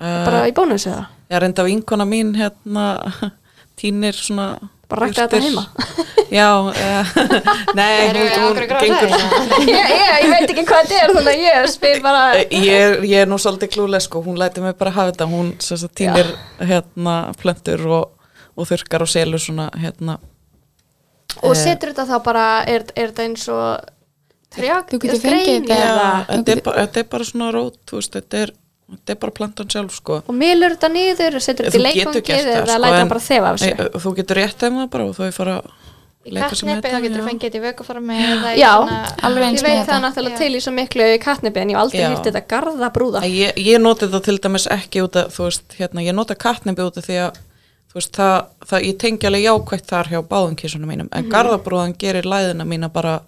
S3: uh,
S4: Bara í bónus eða?
S3: ég er enda vinkona mín hérna tínir svona
S4: Bara rækta þetta heima?
S3: já, uh, nei, hún, gengur
S4: ég, ég, ég veit ekki hvað þetta er þannig að ég spyr bara
S3: ég er, ég er nú svolítið klúlega sko, hún læti mig bara hafa þetta, hún týnir hérna plöntur og, og þurkar og selur svona hérna.
S4: Og
S3: Eh.
S4: setur þetta þá bara er, er þetta eins og trjá,
S2: Þú getur fengið þetta-
S3: já,
S2: eða-
S3: þetta, er bara, þetta er bara svona rót, þú veist, þetta er, þetta er bara plantan sjálf sko.
S4: Og milur þetta niður, setur þetta í leikvangið
S3: það,
S4: eða
S3: sko,
S4: læta bara þefa af sig
S3: Nei, þú getur rétt þeim það bara og þau fara að
S1: í
S3: leika sem
S1: kattnipi
S3: þetta,
S1: þá getur þú fengið þetta í vökuformi
S4: Já,
S2: alveg eins
S4: ég
S2: með
S4: veit
S2: þetta.
S4: það náttúrulega til í svo miklu katnipi en ég hef aldrei hýrt þetta garðabrúða.
S3: Ég, ég noti þetta til dæmis ekki út af, þú veist, hérna, ég nota katnibi út af því að þú veist, það, það ég tengi alveg jákvægt þar hjá báðum kísunum mínum, en garðabróðan gerir læðina mína bara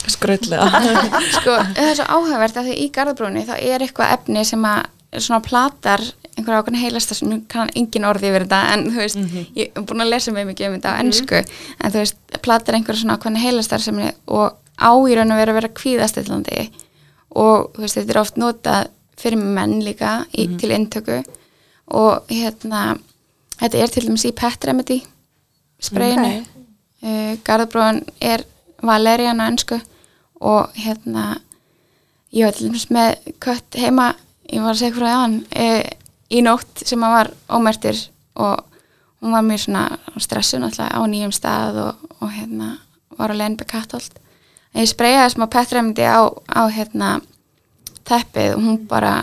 S3: skrautlega.
S2: Sko, það er svo áhugavert að því í garðbrúni þá er eitthvað efni sem að svona platar einhverja ákveðna heilasta sem nú kann engin orði yfir þetta en þú veist, ég er búin að lesa mjög mikið um þetta á ennsku, en þú veist platar einhverja svona ákveðna heilastar sem og á í raun og vera að vera kvíðastillandi og þú veist, þetta er oft notað fyrir menn líka í, til inntöku og hérna þetta er til dæmis í pet remedy sprayinu.
S4: Ok.
S2: Uh, garðabróðan er valerian á ennsku og hérna ég var til dæmis með kött heima ég var að segja frá hann e, í nótt sem að var ómertir og hún var mér svona stressu náttúrulega á nýjum stað og, og hérna var leiðin með kattolt en ég spreyjaði smá pettremdi á, á hérna teppið og hún bara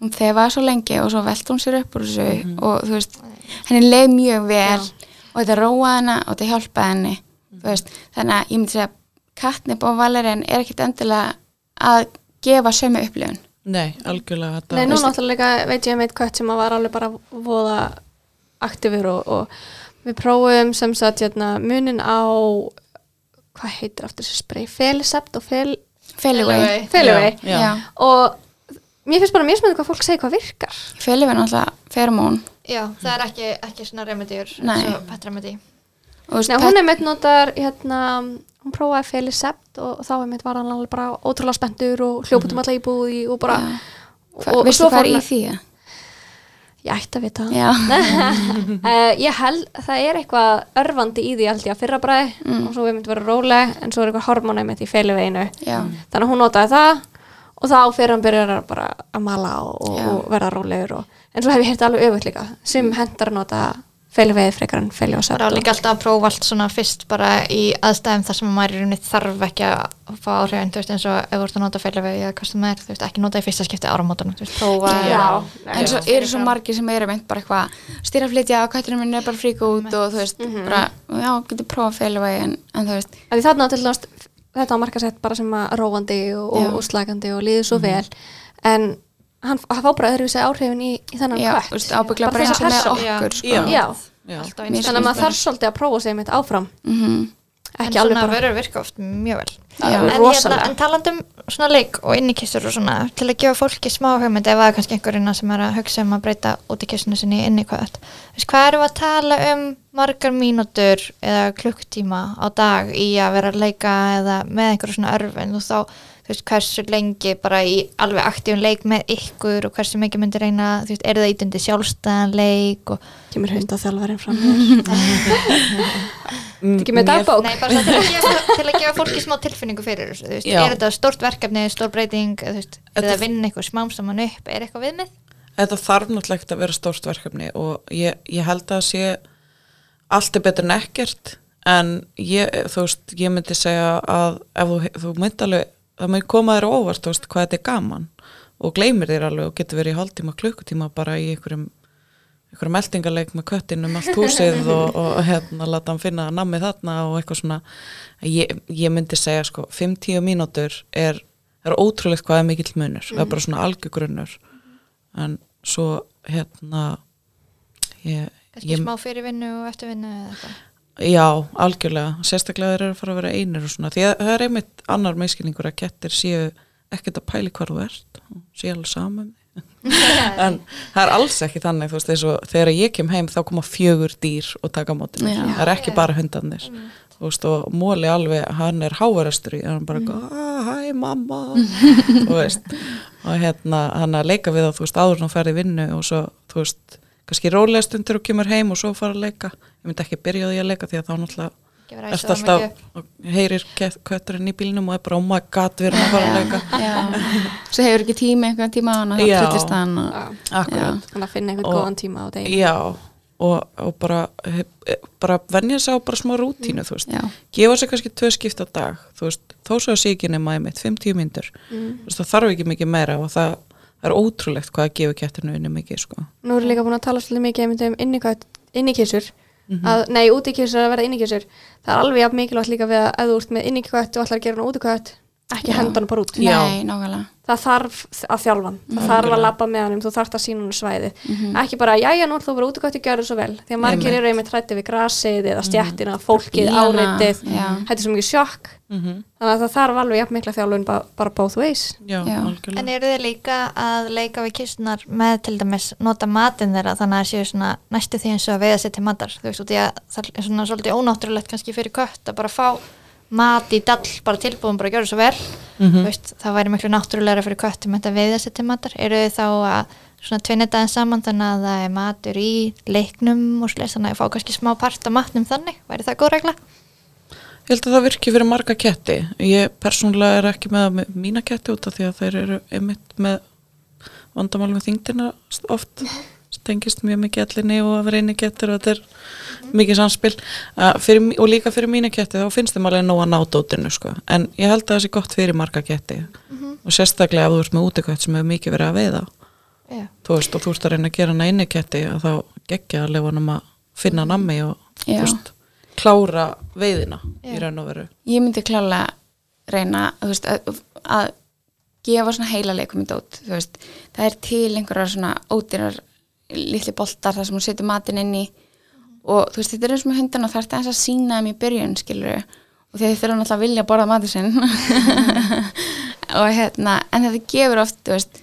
S2: hún þefaði svo lengi og svo velti hún sér upp úr þessu og þú veist henni leið mjög vel og þetta róaði hana og þetta hjálpaði henni þú veist, þannig að ég myndi segja kattnip og valerinn er ekkit endilega að gefa sömu upplifun.
S3: Nei, algjörlega
S4: Nei, nú náttúrulega veit ég um eitt kött sem að var alveg bara voða aktífur og, og við prófum sem sagt hérna, munin á hvað heitir aftur þessi spray? Felicept og Fel,
S2: Feliway.
S4: Og mér finnst bara mjög smöðu hvað fólk segir hvað virkar.
S2: Feliway er náttúrulega feromón
S1: Já, það er ekki, ekki svona remedíur
S2: Nei.
S1: eins og pet remedy
S2: og
S4: Nei, hún er meitt notar hérna, hún prófaði Felicept og, og þá er meitt var hann alveg bara ótrúlega spenntur og hljóput um alla íbúði og bara
S2: Já.
S4: og,
S2: Hva,
S4: og
S2: veistu
S4: svo
S2: hvað er í því?
S4: Ég ætti að vita uh, ég held það er eitthvað örfandi í því held ég að fyrra bræði
S2: Mm.
S4: og svo við myndum vera róleg en svo er eitthvað hormónum í feiluveginu
S2: já,
S4: þannig að hún notaði það og þá fyrir hann byrjar að bara að mala og, og, verða rólegur og, en svo hef ég hérta alveg öfugt líka. Sem hendar að nota feiluvegið frekar en
S1: Það er líka alltaf að prófa allt svona fyrst bara í aðstæðum þar sem maður í rauninni þarf ekki að fá áhrifin, þú veist, eins og ef þú ert að nota feilavegi eða hvað sem er, þú veist, ekki nota í fyrsta skipti áramótana, þú veist, prófa
S4: Já.
S2: en svo eru svo margir sem eru meint bara eitthvað styrraflitja og kætturinn minn er bara fríka út og þú veist, bara, já, getur prófað Feliway en, en þú veist,
S4: Því þarna til dæmis þetta á markasett bara sem að róandi og,
S2: Já.
S4: og, og slagandi og líður svo vel. En hann, fá bara öðruvísi áhrifin í, í þennan
S2: veist, ábyggla
S4: Bara
S2: eins og með okkur sko.
S3: Já.
S4: Já, þannig að maður þarf svolítið að prófa sig mitt áfram.
S2: Mhm.
S1: en
S4: ekki alveg
S1: svona
S4: bara
S1: vörur virka oft mjög vel.
S2: Já.
S1: en, hérna, en talandum svona leik og innikissur og svona til að gefa fólki smá hugmynd ef það er kannski einhverjina sem er að hugsa um að breyta út í kissinu sinni inn í hvað hvað við að tala um margar mínútur eða klukktíma á dag í að vera að leika eða með einhverju svona örfin? Og þá þú veist, hversu lengi bara í alveg aktífun leik með ykkur og hversu mikið myndir reyna, þú veist, eru það ítundi sjálfstæðan leik og
S4: kemur hund á þjálfarinn fram hér
S3: Mm,
S4: ekki með dagbók
S1: Nei, bara til að, gefa, til að gefa fólki smá tilfinningu fyrir þessu, þú veist,
S3: Já.
S1: er þetta stórt verkefni, stór breyting, þú veist, er
S3: Þetta-
S1: að vinna eitthvað smám saman upp, er eitthvað viðmið?
S3: Þetta þarf náttúrulega að vera stórt verkefni og ég, ég held að sé allt er betur en ekkert en ég, þú veist, ég myndi segja að ef þú, þú myndi alveg það myndi koma þér óvart, veist, hvað þetta er gaman. Og gleymir þér alveg og getur verið í hálftíma klukkutíma bara í einhverjum einhverjum meldingarleik með köttin um allt húsið og, og hérna láta hann finna namið þarna og eitthvað svona. Ég, ég myndi segja sko 5-10 mínútur er, er ótrúlegt hvað er mikill munur, það er bara svona algjörgrunnur en svo hérna ég,
S1: Kannski
S3: ég,
S1: smá fyrirvinnu og eftirvinnu eða eitthvað?
S3: Já, algjörlega. Sérstaklega þeir eru að fara að vera einir og svona. Því að það er einmitt annar meðskilningur að kettir séu ekkert að pæli hvar þú ert og séu alveg saman en það er alls ekki þannig þú veist, eins og þegar ég kem heim þá koma fjögur dýr og taka
S2: Já.
S3: það er ekki bara hundarnir. Þú veist, og Móli alveg, hann er háarastur í hann bara, ah, hæ mamma. Þú veist og hérna, hann að leika við það, þú veist, áður hann ferði vinnu og svo, þú veist kannski rólega stundir og kemur heim og svo fara að leika. Ég myndi ekki byrja því að leika því að þá náttúrulega
S1: það
S3: alltaf og heyrir kötturinn í bílnum og er bara, oh my god, við erum að fara að leika.
S2: Já, svo hefur ekki tími einhvern tíma hann og
S3: Já. akkurat,
S4: þannig að finna einhvern
S3: Og-
S4: góðan tíma á degi
S3: já. Og, og bara, bara venja sig á bara smá rútínu, þú veist.
S2: Já,
S3: gefa sér kannski tvö skipt á dag þú veist, þó svo að sé ekki nema einmitt 50 myndur,
S4: Mm.
S3: þú veist, það þarf ekki mikið meira og það, það er ótrúlegt hvað að gefa kettinu inni mikið, sko.
S4: Nú erum líka búin að tala svolítið mikið um innikött- innikissur
S3: Mhm.
S4: að, nei, útikissur að verða innikissur það er alveg jafn mikilvægt líka við að ef þú ert með innikött og ætlar að gera hann útikött ekki
S2: Já.
S4: henda hann bara út
S3: Já.
S2: Nei,
S4: það þarf að þjálfa hann það þarf að labba með hann, þú þarft að sína hann svæðið
S2: Mhm.
S4: ekki bara, jæja, nú er þú bara út og gott að gera svo vel því að margir eru einmitt hrætti við grasið eða stjættina, fólkið, áreitið
S2: já.
S4: þetta er svo mikið sjokk
S3: Mhm.
S4: þannig að það þarf alveg jafn mikla þjálfun bara, bara both ways
S3: Já,
S2: Já.
S3: algjörlega.
S1: En eru þið líka að leika við kistunar með til dæmis nota matinn þeirra þannig að séu svona næstu því eins og að mat í dall bara tilbúin bara að gera svo vel
S3: Mhm.
S1: þú veist það væri miklu náttúrulega fyrir kött um þetta að veiða sér til matar eru þið þá að svona tvinnita þeim saman þannig að það er matur í leiknum og slis þannig að fá kannski smá part af matnum þannig væri það góð regla?
S3: Ég held að það virki fyrir marga ketti. Ég persónulega er ekki með, með mína ketti út af því að þeir eru einmitt með vandamálum þingdina oft tengist mjög mikið allinni og að vera eini kettir og þetta er mikið samspil fyrir, og líka fyrir mína ketti þá finnst þeim alveg nóg að ná dótinu sko. en ég held að það sé gott fyrir marga ketti og sérstaklega ef þú ert með útikvætt sem hefur mikið verið að veiða
S1: Já.
S3: þú veist og þú ert að reyna að gera hana inni ketti að þá geggja að lefa hann að finna nammi og
S2: Já.
S3: veist, klára veiðina
S1: Já.
S3: í raun og veru
S2: ég myndi klálega reyna veist, að, að gefa svona heila leikum í dót það er til einhverjar svona ódýrar litli boltar þar sem hún setur matinn inn í. Og þú veist, þetta er eins og með hundana það er það að sína þeim í byrjun skilur og þeir þurfa náttúrulega að vilja að borða matinn sinn. Og hérna en þetta gefur oft, þú veist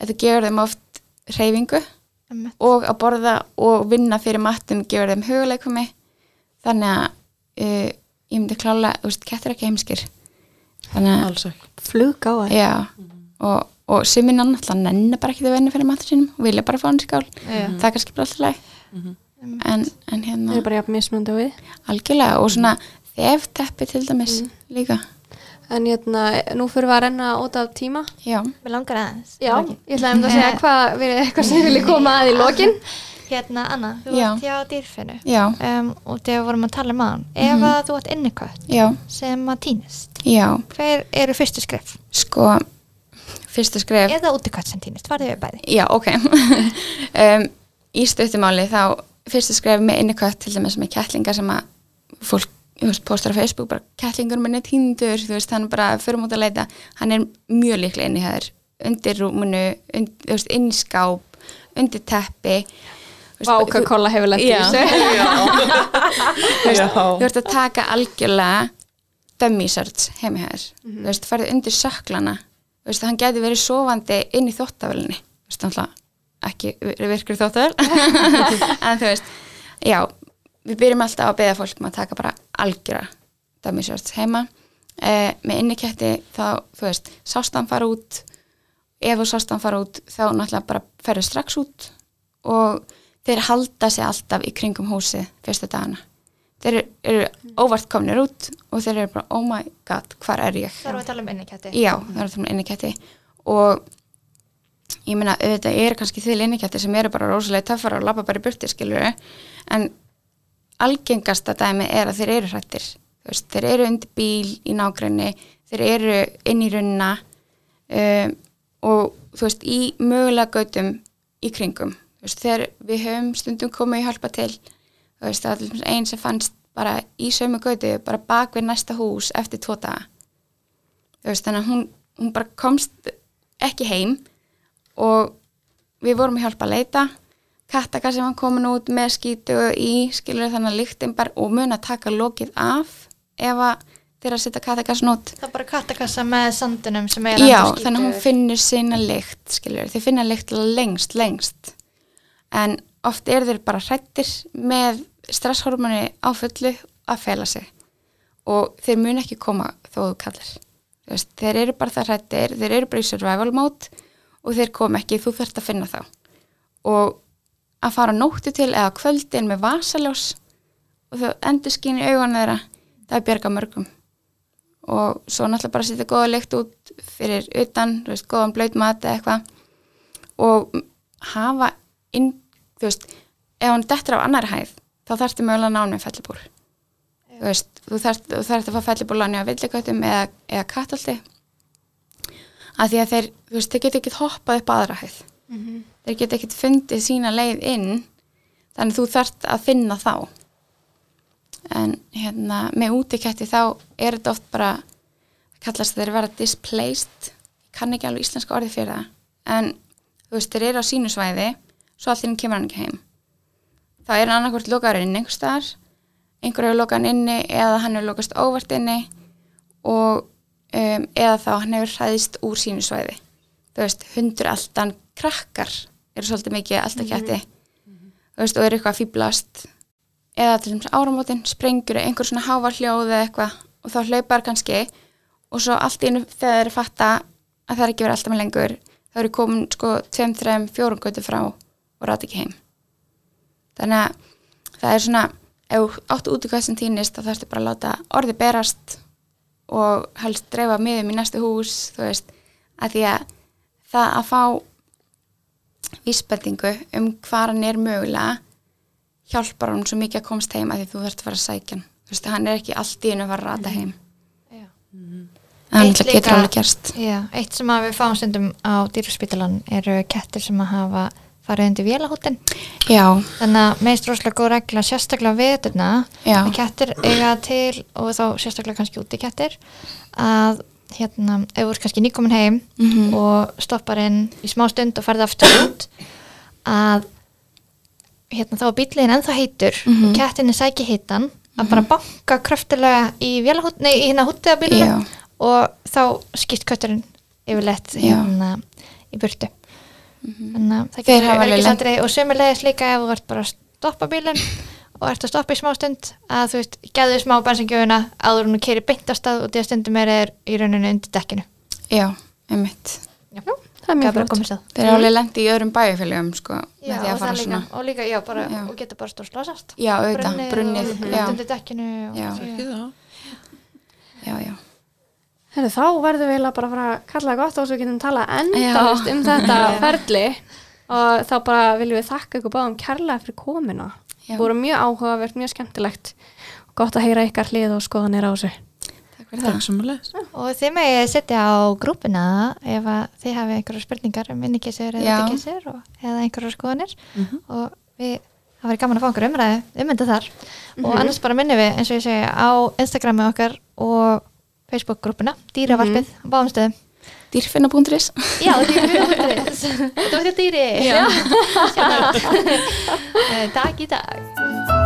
S2: þetta gefur þeim oft hreyfingu
S1: Einmitt.
S2: og að borða og vinna fyrir matinn gefur þeim huguleikumi þannig að uh, ég myndi klála, þú veist, kettir ekki heimskir. Þannig að,
S4: flug á það
S2: já og, og sem minna náttúrulega nenni bara ekki að vinna fyrir matur sínum og vilja bara fá hann í skál.
S1: Já.
S2: það er kannski bara alltaf leið en, en
S4: það
S2: hérna
S4: er bara jafn mismunandi á við.
S2: Algjörlega og svona þef teppi til dæmis líka.
S4: En hérna, nú fyrir við að renna út af tíma.
S2: Já,
S1: Við langar aðeins.
S4: Já,
S1: það
S4: ég ætlaði um að segja hvað við eitthvað sem vilja koma að í lokin.
S1: Hérna Anna, þú
S2: Já.
S1: ert hjá dýrfinu.
S2: Já,
S1: um, og þegar við vorum að tala um aðan ef að þú innikött
S2: já,
S1: sem að týnist
S2: já.
S1: Hver eru fyrstu skref?
S2: sko, fyrsta skref.
S1: Eða útikött sem týnist, farið við bæði.
S2: Já, ok. um, í stuttumáli þá fyrst að skrifa með innikött til dæmis með kettlingar sem að fólk þú veist, postar á Facebook bara kettlingur minni týndur, þú veist, hann bara fyrir mútið að leita, hann er mjög líklega inni hér, undir rúmunu und, þú veist, inn í skáp, undir teppi. Þú veist,
S4: Váka
S2: þú-
S4: kolla hefur lent í
S2: Já.
S4: þessu.
S2: Þú ert að taka algjörlega dummy search heimi hér þú veist, farið undir söklana veist, hann geti verið sofandi inn í þóttavélinni þú veist, náttúrulega ekki virkur þóttavél en þú veist, já við byrjum alltaf að beða fólk um að taka bara algjöra dummy search heima. Eh, með inniketti þá, þú veist, sást hann fara út. Ef þú sást hann fara út þá náttúrulega bara ferðu strax út. Og þeir halda sig alltaf í kringum húsið fyrstu dagana þeir eru, eru óvart komnir út og þeir eru bara, oh my god, hvar er ég?
S1: Það við að tala um innikætti
S2: Já, það eru það inniketti og ég meina, auðvitað er kannski til inniketti sem eru bara rosalega töffar og labba bara í burti, skilur en algengasta dæmi er að þeir eru hrættir veist, þeir eru undir bíl í nágrinni þeir eru inn í runna um, og þú veist, í mögulega gautum í kringum. Veist, þegar við höfum stundum komið í hjálpa til veist, það var einn sem fannst bara í sömu gautu, bara bak við næsta hús eftir tvo daga. Veist, þannig að hún, hún bara komst ekki heim og við vorum að hjálpa að leita. Kattaka sem var komin út með skítu í, skilur þannig að lyktin bara og mun að taka lokið af ef að þeirra setja kattakassin út.
S1: Það er bara kattakassa með sandunum sem er
S2: Já,
S1: ennþá skítugur.
S2: þannig að hún finnur sína lykt, skilur, þeir finna lykt lengst, lengst. En oft eru þeir bara hrættir með stresshormoni á fullu að fela sig. Og þeir mun ekki koma þó þú kallir veist, þeir eru bara það hrættir, þeir eru bara í survival mode og þeir kom ekki, þú þurft að finna þá. Og að fara nóttu til eða kvöldin með vasaljós og þau endur skín í augun þeirra það er bjarga mörgum. Og svo náttúrulega bara setja góða lykt út fyrir utan, þú veist, góðan blöyt mat eða eitthvað. Og hafa inn, þú veist ef hann dettur á annari hæð þá þarftu mögulega að ná hann með fellibúr. Þú veist, þú þarft, að fá fellibúr láni á villiköttum eða, eða kattaldi að því að þeir, þú veist, þeir geta ekkert hoppað upp aðra hæð. Þeir geta ekkert fundið sína leið inn þannig þú þarft að finna þá. En hérna með útiketti þá er þetta oft bara kallast þeir vera displaced. Kann ekki alveg íslenska orði fyrir það. En þú veist, þeir eru á sínu svæði svo allir kemur hann ekki heim þá er hann annarkvort lokaður inn einhvers staðar. Einhver hefur lokað hann inni eða hann hefur lokast óvart inni og um, eða þá hann hefur hræðist úr sínu svæði. Þú veist, hundur alltaf krakkar eru svolítið mikið alltaf kætti þú veist, og eru eitthvað að fýblast eða til þess áramótin sprengur einhver svona hávar hljóð eða eitthvað og þá hlaupar kannski og svo allt í einu þegar þeir eru fatta að það er ekki verið alltaf með lengur þá eru komin sko 2, 3, 4 götu frá og rátt ekki heim þannig að það er svona ef áttu út í hvað sem týnist þá þarfstu bara að láta orði berast og helst dreifa miðum í næstu hús þú veist, að því að það að fá vísbendingu um hvað hann er mögulega hjálpar hann svo mikið að komast heim að því þú þarfst að fara að sækja þú veist, hann er ekki allt í einu að fara að rata heim.
S1: Já.
S2: hann
S1: Eitt líka- Já, eitt sem við fáum stundum á dýrspítalan eru kettir sem að hafa farið undir vélahútin
S2: já,
S1: þannig að meist rosalega góð regla sérstaklega veturna að kettir eiga til og þá sérstaklega kannski úti kettir að hérna, ef þú ert kannski nýkomin heim
S2: Mhm.
S1: og stoppar inn í smá stund og ferði aftur út að hérna þá er bíliðin ennþá heitur
S2: Mhm.
S1: og kettinni sæki heitan að bara banka kröftilega í vélahút, nei, í hérna hútið á bílinu og þá skýrt kötturinn yfirleitt
S2: Já.
S1: hérna í burtu þannig að það getur öryggisandri og sömulegis líka ef þú ert bara að stoppa bílinn og ert að stoppa í smá stund að þú veist, geðu smá bensingjöfuna áður en þú keiri beint á stað og því að stundum er er í rauninu undir dekkinu.
S2: Já, einmitt.
S1: Já,
S4: það er mjög flott.
S2: þeir eru alveg lendi í öðrum bæjarfélögum sko,
S1: Já,
S2: með því
S1: og,
S2: að fara
S1: það líka,
S2: svona
S1: og líka, já, bara,
S2: Já.
S1: og getur bara stór slásast
S2: já, auðvitað, brunnið,
S1: og
S2: já,
S1: undir dekkinu og,
S2: Já.
S3: Ekki það.
S2: já, já
S4: Herru, þá verðum við eiginlega bara að fara að kalla það gott og svo getum við talað
S2: Já.
S4: endalist um þetta ferli og þá bara viljum við þakka ykkur báðum kærlega fyrir komuna.
S2: Já.
S4: Það voru mjög áhugavert, mjög skemmtilegt og gott að heyra ykkar hlið og skoðanir á þessu.
S2: takk fyrir
S3: Takk
S2: það
S3: sem að les.
S1: og þið megið setja á grúpuna ef að þið hafi einhverjar spurningar um innikissir eða og- eða einhverjar skoðanir og við það verið gaman að fá einhver umræði ummynda þar og annars bara minnum við eins og ég segi á Instagrami okkar og Facebook grúpuna, dýravarpið á báðum stöðum
S2: dýrfinna.is
S1: Já, dýravarpið Þetta var þetta dýri. Takk í dag